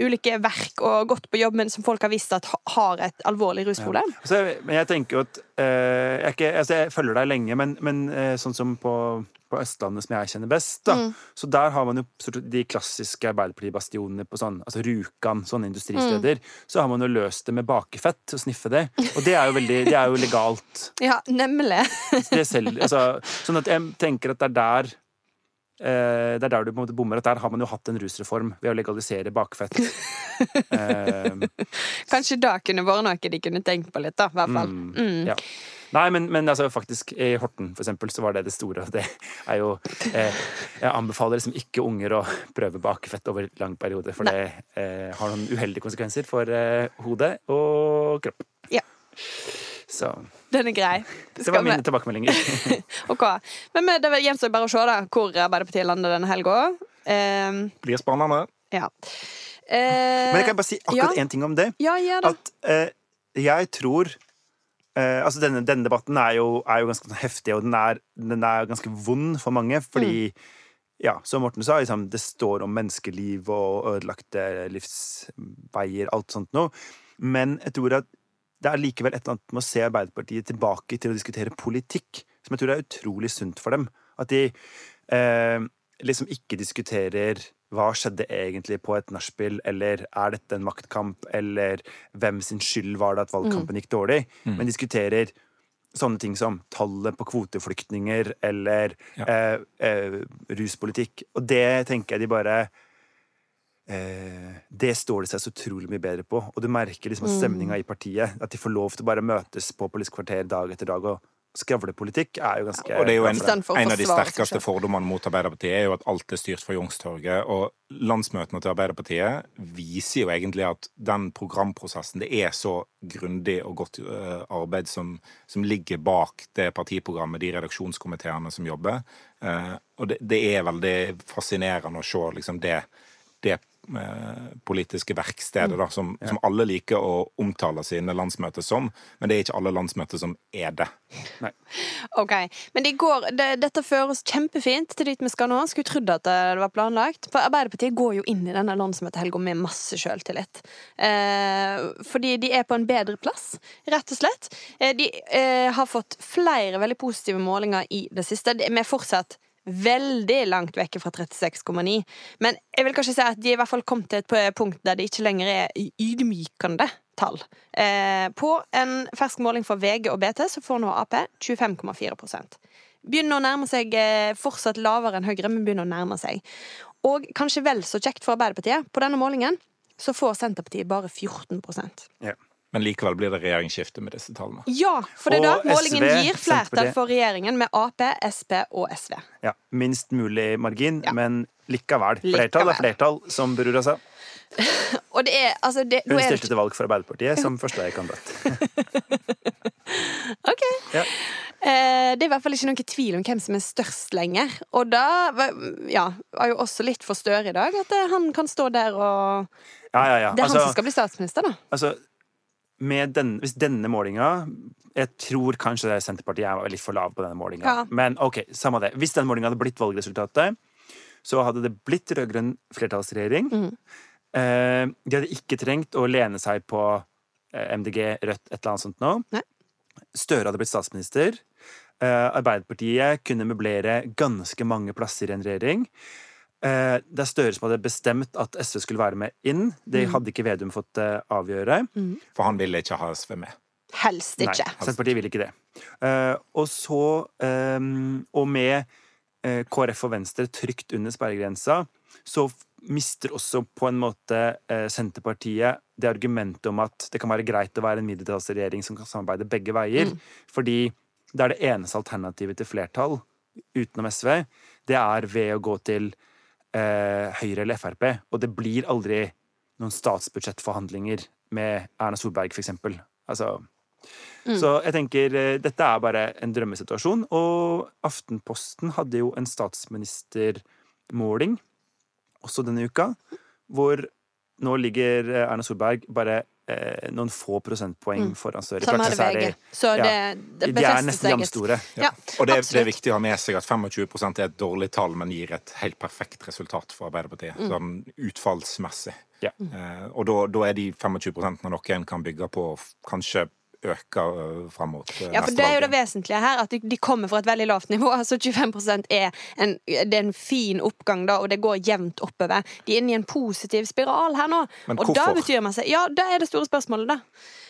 ulike verk og gått på jobb, men som folk har visst at har et alvorlig rusproblem. Så, men jeg tenker jo at eh, jeg, er ikke, altså jeg følger deg lenge, men, men eh, sånn som på, på Østlandet, som jeg kjenner best, da, så der har man jo de klassiske Arbeiderparti-bastionene på sånn, altså Rjukan, sånne industristeder. Så har man jo løst det med bakefett, å sniffe det. Og det er jo veldig, det er jo legalt. (laughs) Ja, nemlig. (laughs) Det selv, altså, sånn at jeg tenker at det er der eh, det er der du bommer. At der har man jo hatt en rusreform ved å legalisere bakfett. (laughs) Eh, Kanskje da kunne vært noe de kunne tenkt på litt, da. I hvert fall. Mm. Ja. Nei, men, men altså, faktisk, i Horten for eksempel, så var det det store. Det er jo eh, Jeg anbefaler liksom ikke unger å prøve bakefett over lang periode, for det eh, har noen uheldige konsekvenser for eh, hode og kropp. Ja. Så Den er grei. det var mine tilbakemeldinger. (laughs) Ok. Men med, det gjenstår bare å se da, hvor Arbeiderpartiet lander denne helga. Um, Blir spennende. ja. Eh, Men jeg kan bare si akkurat ja. ting om det. Ja, gjør det. At eh, jeg tror eh, Altså, denne, denne debatten er jo, er jo ganske heftig, og den er, den er ganske vond for mange, fordi Ja, som Morten sa, liksom, det står om menneskeliv og ødelagte livsveier, alt sånt noe. Men jeg tror at det er likevel et eller annet med å se Arbeiderpartiet tilbake til å diskutere politikk, som jeg tror er utrolig sunt for dem. At de eh, liksom ikke diskuterer hva skjedde egentlig på et nachspiel, eller er dette en maktkamp, eller hvem sin skyld var det at valgkampen gikk dårlig, men diskuterer sånne ting som tallet på kvoteflyktninger eller eh, eh, ruspolitikk. Og det tenker jeg de bare eh, Det står de seg så utrolig mye bedre på. Og du merker liksom at stemninga i partiet, at de får lov til å bare møtes på Politisk kvarter dag etter dag. og Skravlepolitikk er jo ganske Og det er jo en, en av de sterkeste fordommene mot Arbeiderpartiet er jo at alt er styrt fra Youngstorget. Og landsmøtene til Arbeiderpartiet viser jo egentlig at den programprosessen Det er så grundig og godt øh, arbeid som, som ligger bak det partiprogrammet, de redaksjonskomiteene som jobber. Eh, og det, det er veldig fascinerende å se liksom det, det eh, politiske verkstedet da, som, som alle liker å omtale sine landsmøter som, men det er ikke alle landsmøter som er det. Ok, Men det går, det, dette fører oss kjempefint til dit vi skal nå. Skulle trodd at det var planlagt. For Arbeiderpartiet går jo inn i denne landsmøtehelga med masse sjøltillit. Eh, fordi de er på en bedre plass, rett og slett. Eh, de eh, har fått flere veldig positive målinger i det siste. Vi er fortsatt veldig langt vekke fra 36,9. Men jeg vil kanskje si at de i hvert fall kom til et punkt der det ikke lenger er ydmykende tall. Eh, på en fersk måling for VG og BT så får nå Ap 25,4 Begynner å nærme seg eh, fortsatt lavere enn Høyre, men begynner å nærme seg. Og kanskje vel så kjekt for Arbeiderpartiet, på denne målingen så får Senterpartiet bare 14 Ja. Men likevel blir det regjeringsskifte med disse tallene. Ja, for det er da målingen SV, gir flertall for regjeringen med Ap, Sp og SV. Ja, minst mulig margin, Ja. men likevel. Likevel. Flertall er flertall, som Brura sa. (laughs) Og det er altså det, Hun stilte det til valg for Arbeiderpartiet som førstekandidat. (laughs) Ok. Ja. Eh, det er i hvert fall ikke noen tvil om hvem som er størst lenger. Og da ja, var jo også litt for Støre i dag, at eh, han kan stå der og Ja, ja, ja. Det er han Altså, som skal bli statsminister, da. altså, den, hvis denne målinga Jeg tror kanskje Senterpartiet er litt for lav på denne målinga. Ja. Men ok, samme det. Hvis den målinga hadde blitt valgresultatet, så hadde det blitt rød-grønn flertallsregjering. Mm. Eh, de hadde ikke trengt å lene seg på eh, MDG, Rødt, et eller annet sånt nå. Nei. Støre hadde blitt statsminister. Eh, Arbeiderpartiet kunne møblere ganske mange plasser i en regjering. Eh, det er Støre som hadde bestemt at SV skulle være med inn. Det Mhm. hadde ikke Vedum fått eh, avgjøre. For han ville ikke ha SV med. Helst Nei, ikke. Senterpartiet vil ikke det. Eh, og så eh, Og med eh, KrF og Venstre trygt under sperregrensa, så mister også på en måte eh, Senterpartiet det argumentet om at det kan være greit å være en mindretallsregjering som kan samarbeide begge veier. Fordi det er det eneste alternativet til flertall utenom SV. Det er ved å gå til eh, Høyre eller Frp. Og det blir aldri noen statsbudsjettforhandlinger med Erna Solberg, for eksempel. mm. Så jeg tenker eh, dette er bare en drømmesituasjon. Og Aftenposten hadde jo en statsministermåling også denne uka, hvor nå ligger eh, Erna Solberg bare eh, noen få prosentpoeng foran Støre. I Samme er er de- VG. Så ja, det, det de er nesten jamstore. Ja, Og det, det er viktig å ha med seg at 25% er et dårlig tall, men gir et helt perfekt resultat for Arbeiderpartiet. Sånn utfallsmessig. Ja. Eh, og da, da er de 25 noen kan bygge på, kanskje øke uh, fram mot eh, Ja, for det er jo det vesentlige her, at de, kommer fra et veldig lavt nivå. (laughs) Altså 25% er en, det er en fin oppgang, da, og det går jevnt oppover. De er inne i en positiv spiral her nå. Men og da hvorfor? betyr man seg Ja, det er det store spørsmålet, da.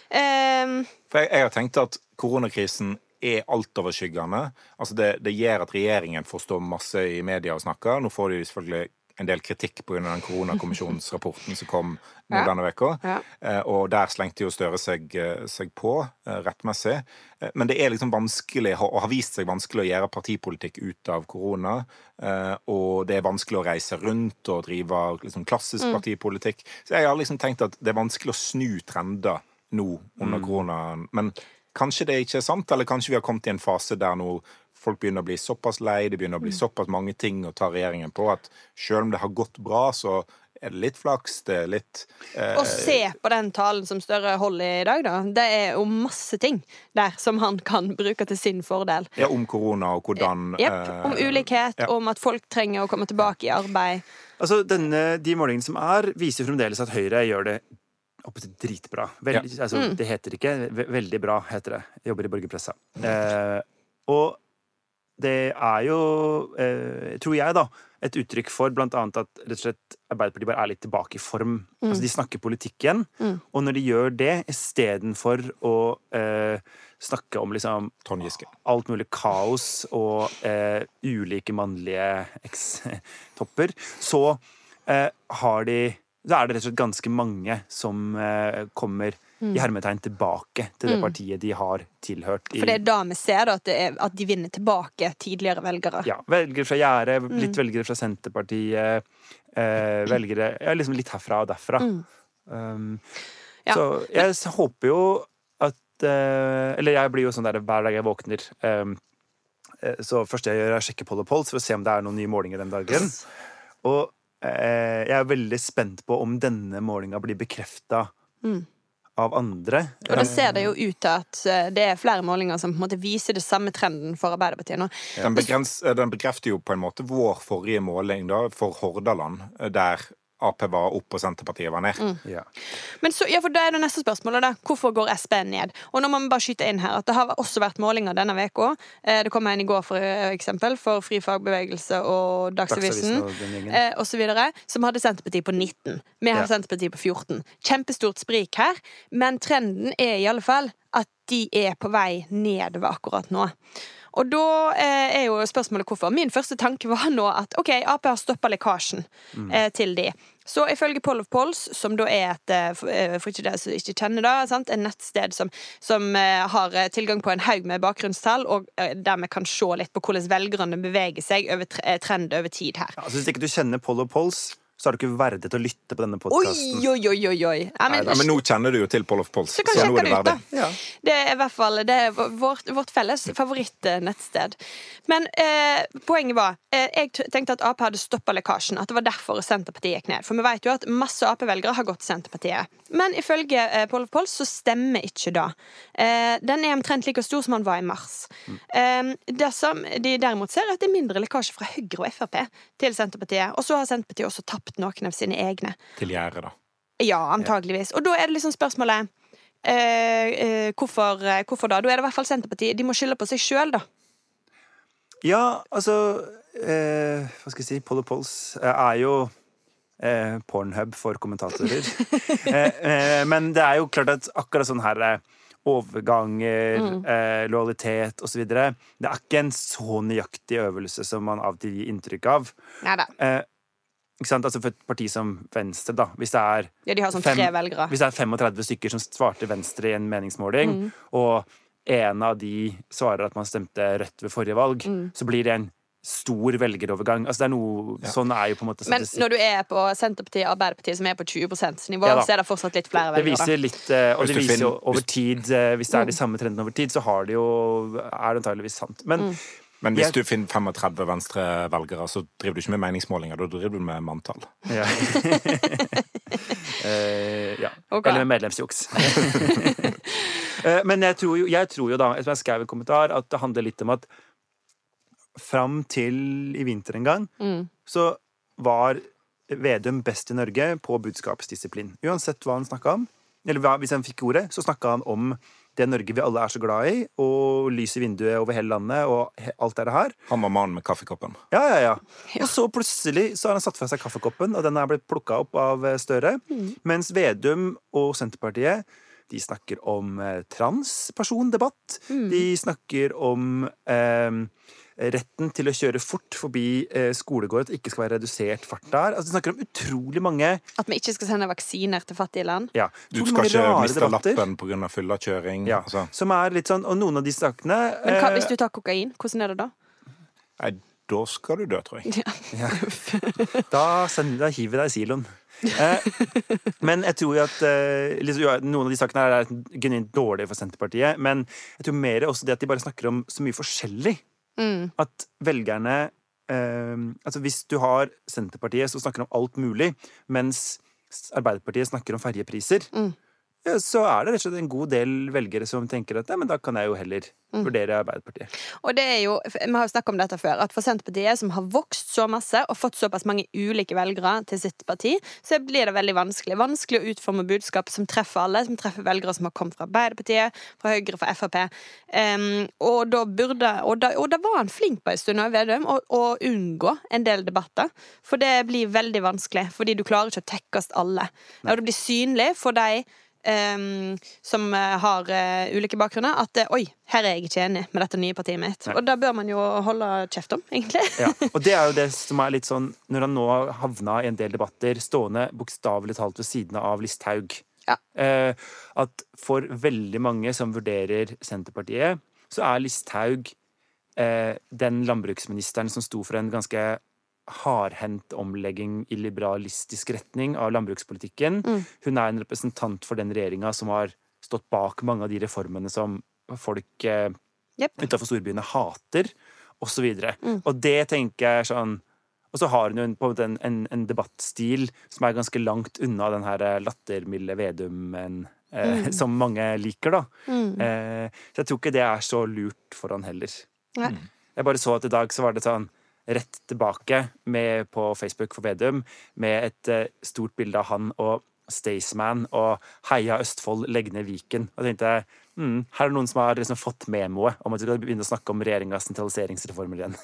Um, For jeg, jeg har tenkt at koronakrisen er altoverskyggende. Altså det, det gjør at regjeringen får stå masse i media og snakke. Nå får de selvfølgelig en del kritikk pga. den koronakommisjonsrapporten som kom (laughs) nå denne uka. Ja. Ja. og der slengte jo Støre seg, eh, seg på, eh, rettmessig. Eh, Men det er liksom vanskelig, og har vist seg vanskelig å gjøre partipolitikk ut av korona. eh, Og det er vanskelig å reise rundt og drive liksom klassisk partipolitikk. Så jeg har liksom tenkt at det er vanskelig å snu trender nå under koronaen. Men kanskje det ikke er sant, eller kanskje vi har kommet i en fase der nå folk begynner å bli såpass lei, det begynner å bli såpass mange ting å ta regjeringen på, at selv om det har gått bra, så er det litt flaks, det er litt eh, og se på den talen som Støre holder i dag, da. Det er jo masse ting der som han kan bruke til sin fordel. ja, om korona og hvordan Jepp. eh, Om ulikhet, ja. om at folk trenger å komme tilbake i arbeid. Altså, denne, De målingene som er, viser fremdeles at Høyre gjør det oppe til dritbra. Veldig, altså, Det heter ikke Veldig bra, heter det. Jeg jobber i borgerpressa. Eh, og det er jo, eh, tror jeg, da, et uttrykk for blant annet at rett og slett Arbeiderpartiet bare er litt tilbake i form. Altså De snakker politikk igjen. Og når de gjør det, istedenfor å eh, snakke om liksom alt mulig kaos og eh, ulike mannlige eks-topper, så eh, har de Da er det rett og slett ganske mange som eh, kommer i hermetegn tilbake til det partiet de har tilhørt i For det er da vi ser da, at, det er, at de vinner tilbake tidligere velgere. ja, velgere fra Gjerdet, litt velgere fra Senterpartiet, eh, velgere ja, liksom litt herfra og derfra. Um, Ja. Så jeg Men... håper jo at eh, Eller jeg blir jo sånn der hver dag jeg våkner. Um, eh, så først jeg gjør, er å sjekke Poll Polls for å se om det er noen nye målinger den dagen. Og eh, jeg er veldig spent på om denne målinga blir bekrefta av andre. Og da ser det jo ut til at eh, det er flere målinger som på en måte viser det samme trenden for Arbeiderpartiet nå. Den, begrens, eh, den bekrefter jo på en måte vår forrige måling da, for Hordaland, eh, der Ap var opp og Senterpartiet var ned. Ja. Men så, ja, for da er det neste spørsmålet da. Hvorfor går SP ned? Og nå må vi bare skyte inn her at det har også vært målinger denne uka. Eh, Det kom en i går for eh, eksempel, for Fri fagbevegelse og Dagsavisen. Eh, videre, som hadde Senterpartiet på 19. Vi har Ja. Senterpartiet på 14. Kjempestort sprik her, men trenden er i alle fall at de er på vei nedover akkurat nå. Og da eh, er jo spørsmålet hvorfor. Min første tanke var nå at OK, Ap har stoppa lekkasjen eh, til de. Så ifølge Poll of Polls, som da er et eh, for, eh, ikke dere som ikke kjenner det, sant? en nettsted som, som eh, har tilgang på en haug med bakgrunnstall, og der vi kan se litt på hvordan velgerne beveger seg over trend over tid her. Altså, hvis ikke du kjenner Poll of Pols, så er du ikke verdig til å lytte på denne podkasten. oi, oi, oi! oi. Ja, men, Ja, men nå kjenner du jo til Poll of Polls, så så nå er det verdig. ut. Ja. Det er i hvert fall det er vårt, vårt felles favorittnettsted. Men eh, poenget var eh, Jeg tenkte at Ap hadde stoppa lekkasjen. At det var derfor Senterpartiet gikk ned. For vi vet jo at masse Ap-velgere har gått til Senterpartiet. Men ifølge eh, Poll of Polls så stemmer ikke det. Eh, den er omtrent like stor som han var i mars. Eh, det som de derimot ser, er at det er mindre lekkasje fra Høyre og Frp til Senterpartiet. Og så har Senterpartiet også tapt noen av sine egne. Til gjerdet, da. Ja, antageligvis. Og da er det liksom spørsmålet eh, eh, hvorfor, eh, hvorfor da? Da er det i hvert fall Senterpartiet. De må skylde på seg sjøl, da. Ja, altså eh, Hva skal jeg si? Poll og Pols eh, er jo eh, pornhub for kommentatorer. (laughs) eh, eh, men det er jo klart at akkurat sånn her overganger, mm. eh, lojalitet osv. Det er ikke en så nøyaktig øvelse som man av og til gir inntrykk av. Neida. Eh? Altså For et parti som Venstre, da, hvis det er Ja, de har sånn Fem- tre. Hvis det er 35 stykker som svarte Venstre i en meningsmåling, og en av de svarer at man stemte Rødt ved forrige valg, så blir det en stor velgerovergang. Altså det er noe, Sånn er jo på en måte Men statistikk. når du er på Senterpartiet og Arbeiderpartiet, som er på 20 %-nivå, Ja så er det fortsatt litt flere velgere. Det viser litt, eh, og Hvis det viser jo finner- over tid eh, Hvis det er de samme trendene over tid, så har det jo, er det antageligvis sant. Men Men hvis du finner 35 Venstre-velgere, så driver du ikke med meningsmålinger, da driver du med manntall. ja. uh, (laughs) ja. Okay. Eller med medlemsjuks. uh, (laughs) Men jeg tror, jo, jeg tror jo da, som jeg skrev i kommentar, at det handler litt om at fram til i vinter en gang, så var Vedum best i Norge på budskapsdisiplin. Uansett hva han snakka om. Eller hva, hvis han fikk ordet, så snakka han om det Norge vi alle er så glad i, og lys i vinduet over hele landet, og alt det her. Han var mannen med kaffekoppen. Ja, ja, ja. Og så plutselig så har han satt fra seg kaffekoppen, og den er blitt plukka opp av Støre. Støre. Mens Vedum og Senterpartiet de snakker om transpersondebatt. Mm. De snakker om eh, retten til å kjøre fort forbi eh, skolegård, at det ikke skal være redusert fart der. Altså, de snakker om utrolig mange At vi ikke skal sende vaksiner til fattige land. ja, Du skal ikke miste debatter. lappen pga. fyllekjøring. Ja, Altså. som er litt sånn, Og noen av de sakene Men hva, eh, hvis du tar kokain, hvordan er det da? Nei, da skal du dø, tror jeg. (laughs) Da, sender, da hiver vi deg i siloen. Eh, men jeg tror jo at eh, liksom, ja, noen av de sakene her er genuint dårlige for Senterpartiet. Men jeg tror mer også det at de bare snakker om så mye forskjellig. At velgerne eh, Altså Hvis du har Senterpartiet som snakker om alt mulig, mens Arbeiderpartiet snakker om ferjepriser, ja, så er det rett og slett en god del velgere som tenker at nei, men da kan jeg jo heller Mm. vurdere Arbeiderpartiet. Og det er jo, Vi har jo snakket om dette før, at for Senterpartiet, som har vokst så masse og fått såpass mange ulike velgere til sitt parti, så blir det veldig vanskelig. Vanskelig å utforme budskap som treffer alle, som treffer velgere som har kommet fra Arbeiderpartiet, fra Høyre, fra Frp. Um, og da burde Og da, og da var han flink på en stund, òg, Vedum, å, å unngå en del debatter. For det blir veldig vanskelig, fordi du klarer ikke å tekkes alle. Og det blir synlig for de em, som eh, har uh, ulike bakgrunner, at uh, oi, her er jeg ikke enig med dette nye partiet mitt. Nei. Og da bør man jo holde kjeft om, egentlig. (laughs) Ja, og det er jo det (laughs) som er litt sånn Når han nå havna i en del debatter, stående bokstavelig talt ved siden av Listhaug Ja. uh, At for veldig mange som vurderer Senterpartiet, så er Listhaug den landbruksministeren som sto for en ganske hardhendt omlegging i liberalistisk retning av landbrukspolitikken. Hun er en representant for den regjeringa som har stått bak mange av de reformene som folk eh, yep. utenfor storbyene hater, osv. Mm. Og det tenker jeg sånn Og så har hun jo en, på en, en, en, debattstil som er ganske langt unna den her eh, lattermilde Vedumen eh, som mange liker, da. Eh, så jeg tror ikke det er så lurt for han heller. Nei. Jeg bare så at i dag så var det sånn rett tilbake med, på Facebook for Vedum med et eh, stort bilde av han og Staysman og 'Heia Østfold, legg ned Viken'. Og tenkte jeg mm, her er det noen som har liksom fått memoet om at vi skal begynne å snakke om regjeringas sentraliseringsreformer igjen.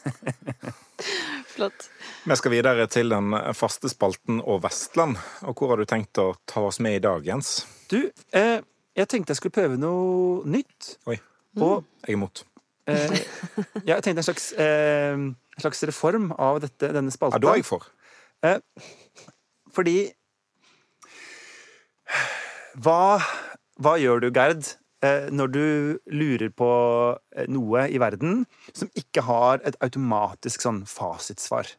(laughs) (laughs) Flott. Vi skal videre til den faste spalten og Vestland. Og hvor har du tenkt å ta oss med i dag, Jens? Du, eh, jeg tenkte jeg skulle prøve noe nytt. Oi, Og jeg er imot. Eh, jeg tenkte en slags, eh, en slags reform av dette, denne spalta. Ja, da er jeg for. Eh, fordi hva, hva gjør du, Gerd, eh, når du lurer på eh, noe i verden som ikke har et automatisk sånn fasitsvar?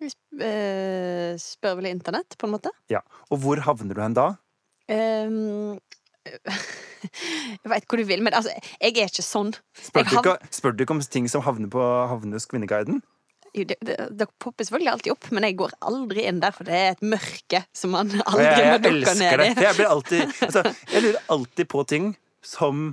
Vi sp- eh, spør vel internett, på en måte. Ja. Og hvor havner du hen da? Um, jeg veit hvor du vil, men altså, jeg er ikke sånn. Spør Jeg du, ikke, spør du ikke om ting som havner på Havnes Kvinneguiden? Jo, det, det, det popper selvfølgelig alltid opp, men jeg går aldri inn der, for det er et mørke som man aldri jeg, må jeg dukke ned det. i. Jeg blir alltid altså, Jeg lurer alltid på ting som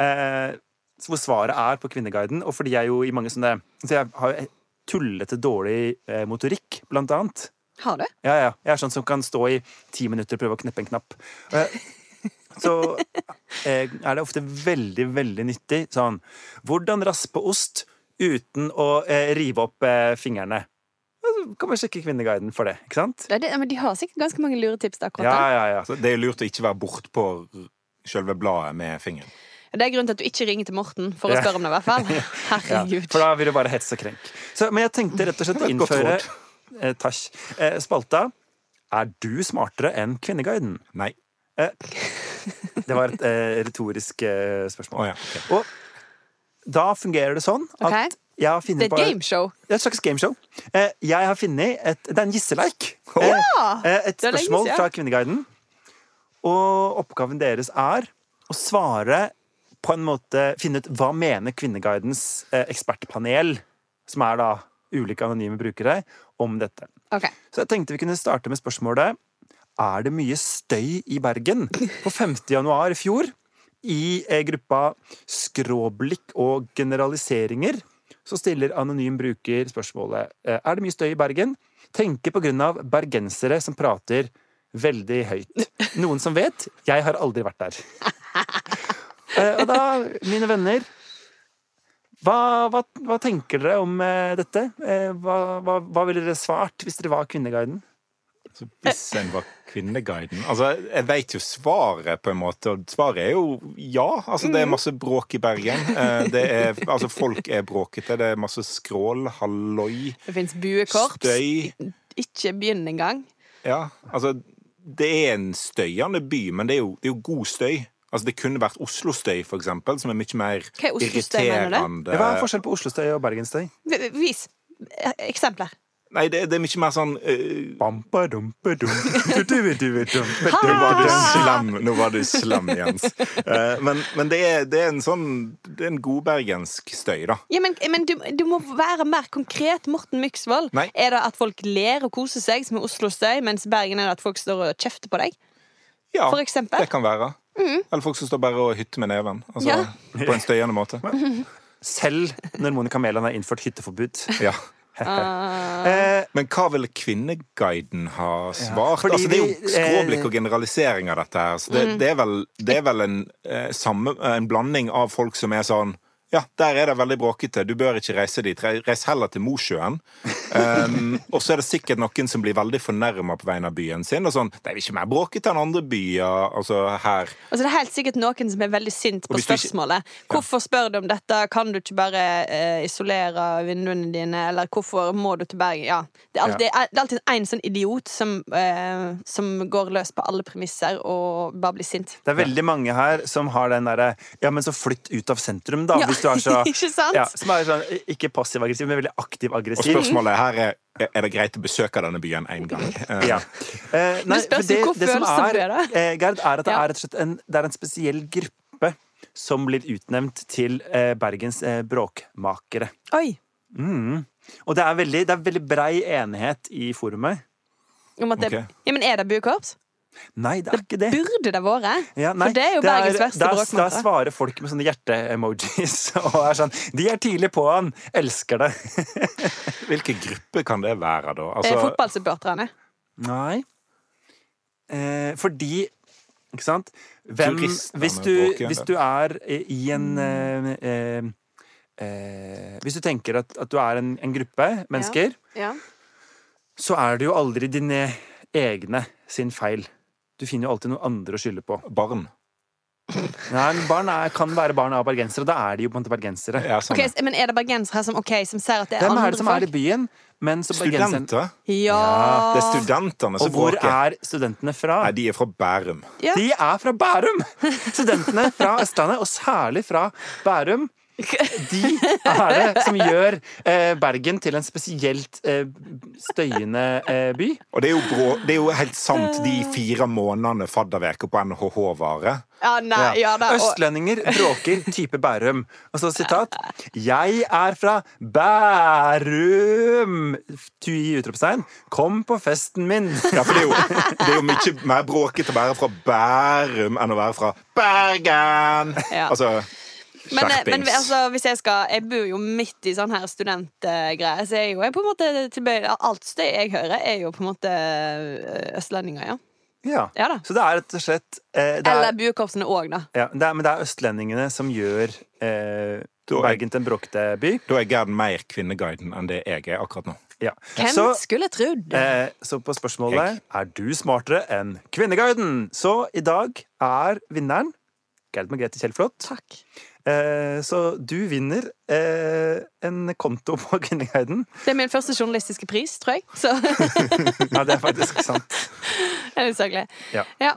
eh, Hvor svaret er på Kvinneguiden. Og fordi jeg jo i mange sånne Så jeg har jo tullete dårlig eh, motorikk, blant annet. Har du? Ja, ja. Jeg er sånn som kan stå i ti minutter og prøve å kneppe en knapp. Eh, Så eh, er det ofte veldig, veldig nyttig sånn Hvordan raspe ost uten å eh, rive opp eh, fingrene? Kan man sjekke Kvinneguiden for det, ikke sant? Det det, men de har sikkert ganske mange lure tips akkurat Ja, ja, ja. Så det er lurt å ikke være bortpå selve bladet med fingeren. Det er grunnen til at du ikke ringer til Morten for å spørre om det, i hvert fall. (laughs) Ja, for da vil du bare hetse og krenk. Så, men jeg tenkte rett og slett å innføre eh, Tasj. Eh, spalta Er du smartere enn Kvinneguiden? Nei. (laughs) Det var et eh, retorisk eh, spørsmål. spørsmål. ja. okay. Og da fungerer det sånn at okay. jeg har Det er et gameshow. Det er et slags gameshow. Eh, jeg har funnet et Det er en gisseleik. Oh. Ja! eh, et er lenge spørsmål fra Kvinneguiden. Og oppgaven deres er å svare på en måte Finne ut hva mener Kvinneguidens eh, ekspertpanel, som er da ulike anonyme brukere, om dette. Okay. Så jeg tenkte vi kunne starte med spørsmålet Er det mye støy i Bergen? På 5. januar i fjor, i eh, gruppa Skråblikk og generaliseringer, så stiller anonym bruker spørsmålet eh, Er det mye støy i Bergen? Tenker på grunn av bergensere som prater veldig høyt. Noen som vet? Jeg har aldri vært der. (laughs) Eh, Og da, mine venner hva, hva, hva tenker dere om dette? Eh, hva, hva ville dere svart hvis dere var Kvinneguiden? Så hvis en var Kvinneguiden Altså, jeg vet jo svaret, på en måte, og svaret er jo ja. Altså, det er masse bråk i Bergen. Eh, Det er, altså, folk er bråkete. Det er masse skrål, halloi, Det fins buekorps. støy. Ikke begynn engang. Ja, altså Det er en støyende by, men det er jo, det er jo god støy. Altså Det kunne vært Oslo-støy, for eksempel, som er mye mer Hva er Oslo-støy, mener du? irriterende. Hva er forskjellen på Oslostøy og Bergensstøy? V- Vis eksempler. Nei, det, det er mye mer sånn uh... Nå var du slem, Jens. Uh, men men det, er, det er en sånn Det er en godbergensk støy, da. Ja, men, men du, du må være mer konkret, Morten Myksvold. Nei. Er det at folk ler og koser seg, som er Oslo-støy, mens Bergen er det at folk står og kjefter på deg? Ja, For eksempel? det kan være. Eller folk som står bare og hytter med neven. Altså, Ja. På en støyende måte. (laughs) Selv når Monica Mæland har innført hytteforbud. Ja. (laughs) Eh, Men hva ville Kvinneguiden ha svart? Ja, altså, det er jo vi, skråblikk eh, og generalisering av dette her. Så det, Mm. det er vel, det er vel en, eh, samme, en blanding av folk som er sånn ja, der er det veldig bråkete. Du bør ikke reise dit. Re- Reis heller til Mosjøen. Um, og så er det sikkert noen som blir veldig fornærma på vegne av byen sin. Og sånn, Det er ikke mer bråkete enn andre byer. Altså her Altså, det er helt sikkert noen som er veldig sint på spørsmålet. ikke- spørsmålet. Hvorfor spør du om dette? Kan du ikke bare uh, isolere vinduene dine? Eller hvorfor må du til Bergen? Ja. Det er alltid, det er alltid en sånn idiot som, uh, som går løs på alle premisser og bare blir sint. det er veldig mange her som har den derre Ja, men så flytt ut av sentrum, da. Ja, Hvis du er så (laughs) ikke sant? ja, Som er sånn ikke passiv-aggressiv, men veldig Og aktiv-aggressiv. spørsmålet her er er det greit å besøke denne byen én gang. (laughs) Ja. Eh, nei, spørs det, det som er, eh, Gerd, er at det Ja. er rett og slett en, det er en spesiell gruppe som blir utnevnt til eh, Bergens eh, bråkmakere. Oi! Mm. Og det er, veldig, det er veldig brei enighet i forumet. Om at det, okay. ja, men er det buekorps? Nei, det er ikke det. Burde det vært? Ja, nei, For det er jo Bergens verste da, da svarer folk med sånne hjerte-emojis (laughs) og er sånn De er tidlig på han! Elsker det. (laughs) Hvilken gruppe kan det være, da? Eh, Altså, Fotballsupporterne. Nei. Eh, fordi Ikke sant? Hvem, hvis, du, hvis du er i en eh, eh, eh, Hvis du tenker at, at du er en, en gruppe mennesker, Ja. så er det jo aldri dine egne sin feil. Du finner jo alltid noen andre å skylde på. barn. Nei, men Barn er, kan være barn av bergensere, da er de jo på en måte bergensere. Ja, sånn. Ok, men er det bergensere som, okay, som ser at det er Hvem andre er det som er i byen? Men som Studenter. Ja. Det er studentene Og hvor er studentene fra? Nei, de er fra Bærum. Ja. De er fra Bærum! (laughs) Studentene fra Østlandet, og særlig fra Bærum. De er det som gjør eh, Bergen til en spesielt eh, støyende eh, by. Og det er, jo brå, det er jo helt sant, de fire månedene fadderveke på NHH varer. Ja, nei, ja, da. Og, Østlendinger bråker type Bærum. Og så sitat. Jeg er fra Bærum! Tui utropstegn. Kom på festen min! Ja, for det er jo, det er jo mye mer bråkete å være fra Bærum enn å være fra Bergen! Ja. Altså, men, men altså, hvis jeg skal Jeg bor jo midt i sånn her studentgreier, så er jeg jo jeg på en måte tilbøyelig Alt støy jeg hører, er jo på en måte øh, østlendinger, ja. Ja. Ja da. Så det er rett og slett eh, det er, Eller buekorpsene òg, da. ja, det er, Men det er østlendingene som gjør eh, er- Bergen til en bråkete by. Da er Gerd mer Kvinneguiden enn det jeg er akkurat nå. Ja. Hvem Så, skulle trodd? eh, så på spørsmålet Jeg. er du smartere enn Kvinneguiden. Så i dag er vinneren Gerd Margrethe Kjellflot. Takk. Eh, så du vinner eh, en konto på (laughs) Kvinneguiden. Det er min første journalistiske pris, tror jeg. Så (laughs) Ja, det er faktisk sant. (laughs) det er usaklig. Ja.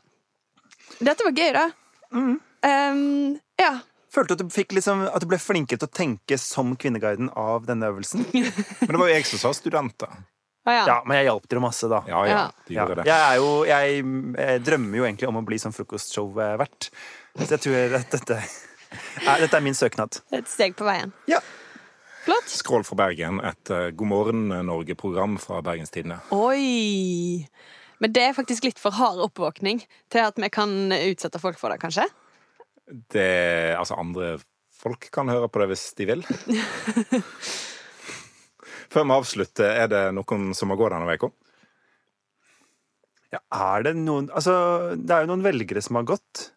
Dette var gøy, da. Um, ja. Følte du at du, fikk liksom, at du ble flinkere til å tenke som Kvinneguiden av denne øvelsen? Men det var jo jeg som sa studenter. Ah, ja. Ja, men jeg hjalp dere masse, da. Ja, ja, Ja. de Ja. gjorde det. Jeg, er jo, jeg, jeg, drømmer jo egentlig om å bli sånn frokostshow-vert. Så jeg tror at dette dette er min søknad. Et steg på veien. Ja. Flott. Skrål fra Bergen, et eh, God morgen Norge-program fra Bergenstidene. Oi! Men det er faktisk litt for hard oppvåkning til at vi kan utsette folk for det, kanskje? Det, altså andre folk kan høre på det hvis de vil. (laughs) Før vi avslutter, er det noen som må gå denne uka? Ja, er det noen Altså, det er jo noen velgere som har gått.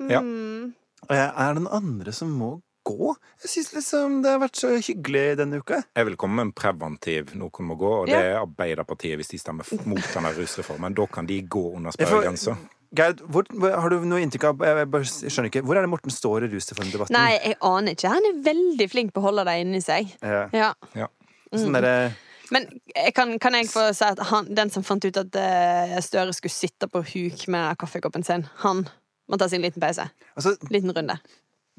Ja. Mm. Eh, Er det noen andre som må gå? Jeg syns liksom det har vært så hyggelig denne uka. Jeg vil komme med en preventiv noen må gå, og det er Arbeiderpartiet hvis de stemmer mot denne rusreformen. Da kan de gå under Jeg sperregrensa. Gerd, hvor, har du noe inntrykk av jeg, jeg skjønner ikke, Hvor er det Morten står i rusreformdebatten? Nei, jeg aner ikke. Han er veldig flink på å holde det inni seg. Ja. Ja. Sånn derre Men kan, kan jeg få si at han, den som fant ut at eh, Støre skulle sitte på huk med kaffekoppen sin, han må ta seg en liten pause. Altså, Liten runde.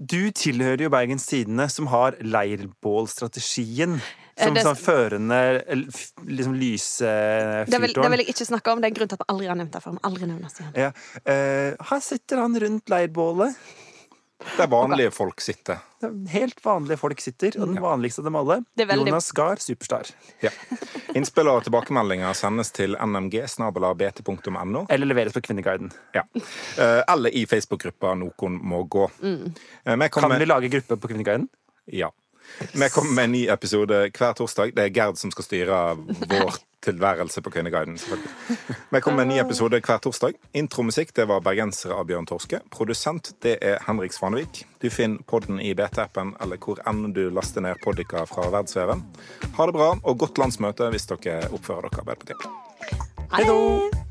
du tilhører jo Bergens Tidende, som har leirbålstrategien Eh, som sånn førende liksom, f- liksom Det vil, det vil jeg ikke snakke om. Det er en grunn til at vi aldri har nevnt det før. Aldri nevner det igjen. Ja. Uh, her sitter han rundt leirbålet. Der vanlige folk sitter. Helt vanlige folk sitter, og den vanligste av dem alle, Det er veldig- Jonas Gahr Superstar. Ja. Innspill og tilbakemeldinger sendes til nmg.bt.no. Eller leveres på Kvinneguiden. Ja. Eh, Eller i Facebook-gruppa Noen må gå. Mm. Vi Kan vi lage gruppe på Kvinneguiden? ja. Vi kommer med en ny episode hver torsdag. Det er Gerd som skal styre (laughs) vår tilværelse på Kvinneguiden. selvfølgelig. Vi kommer med en ny episode hver torsdag. Intromusikk det var 'Bergensere' av Bjørn Torske. Produsent det er Henrik Svanevik. Du finner podden i BT-appen eller hvor enn du laster ned Podica fra verdensveven. Ha det bra og godt landsmøte hvis dere oppfører dere Arbeiderpartiet. Hei!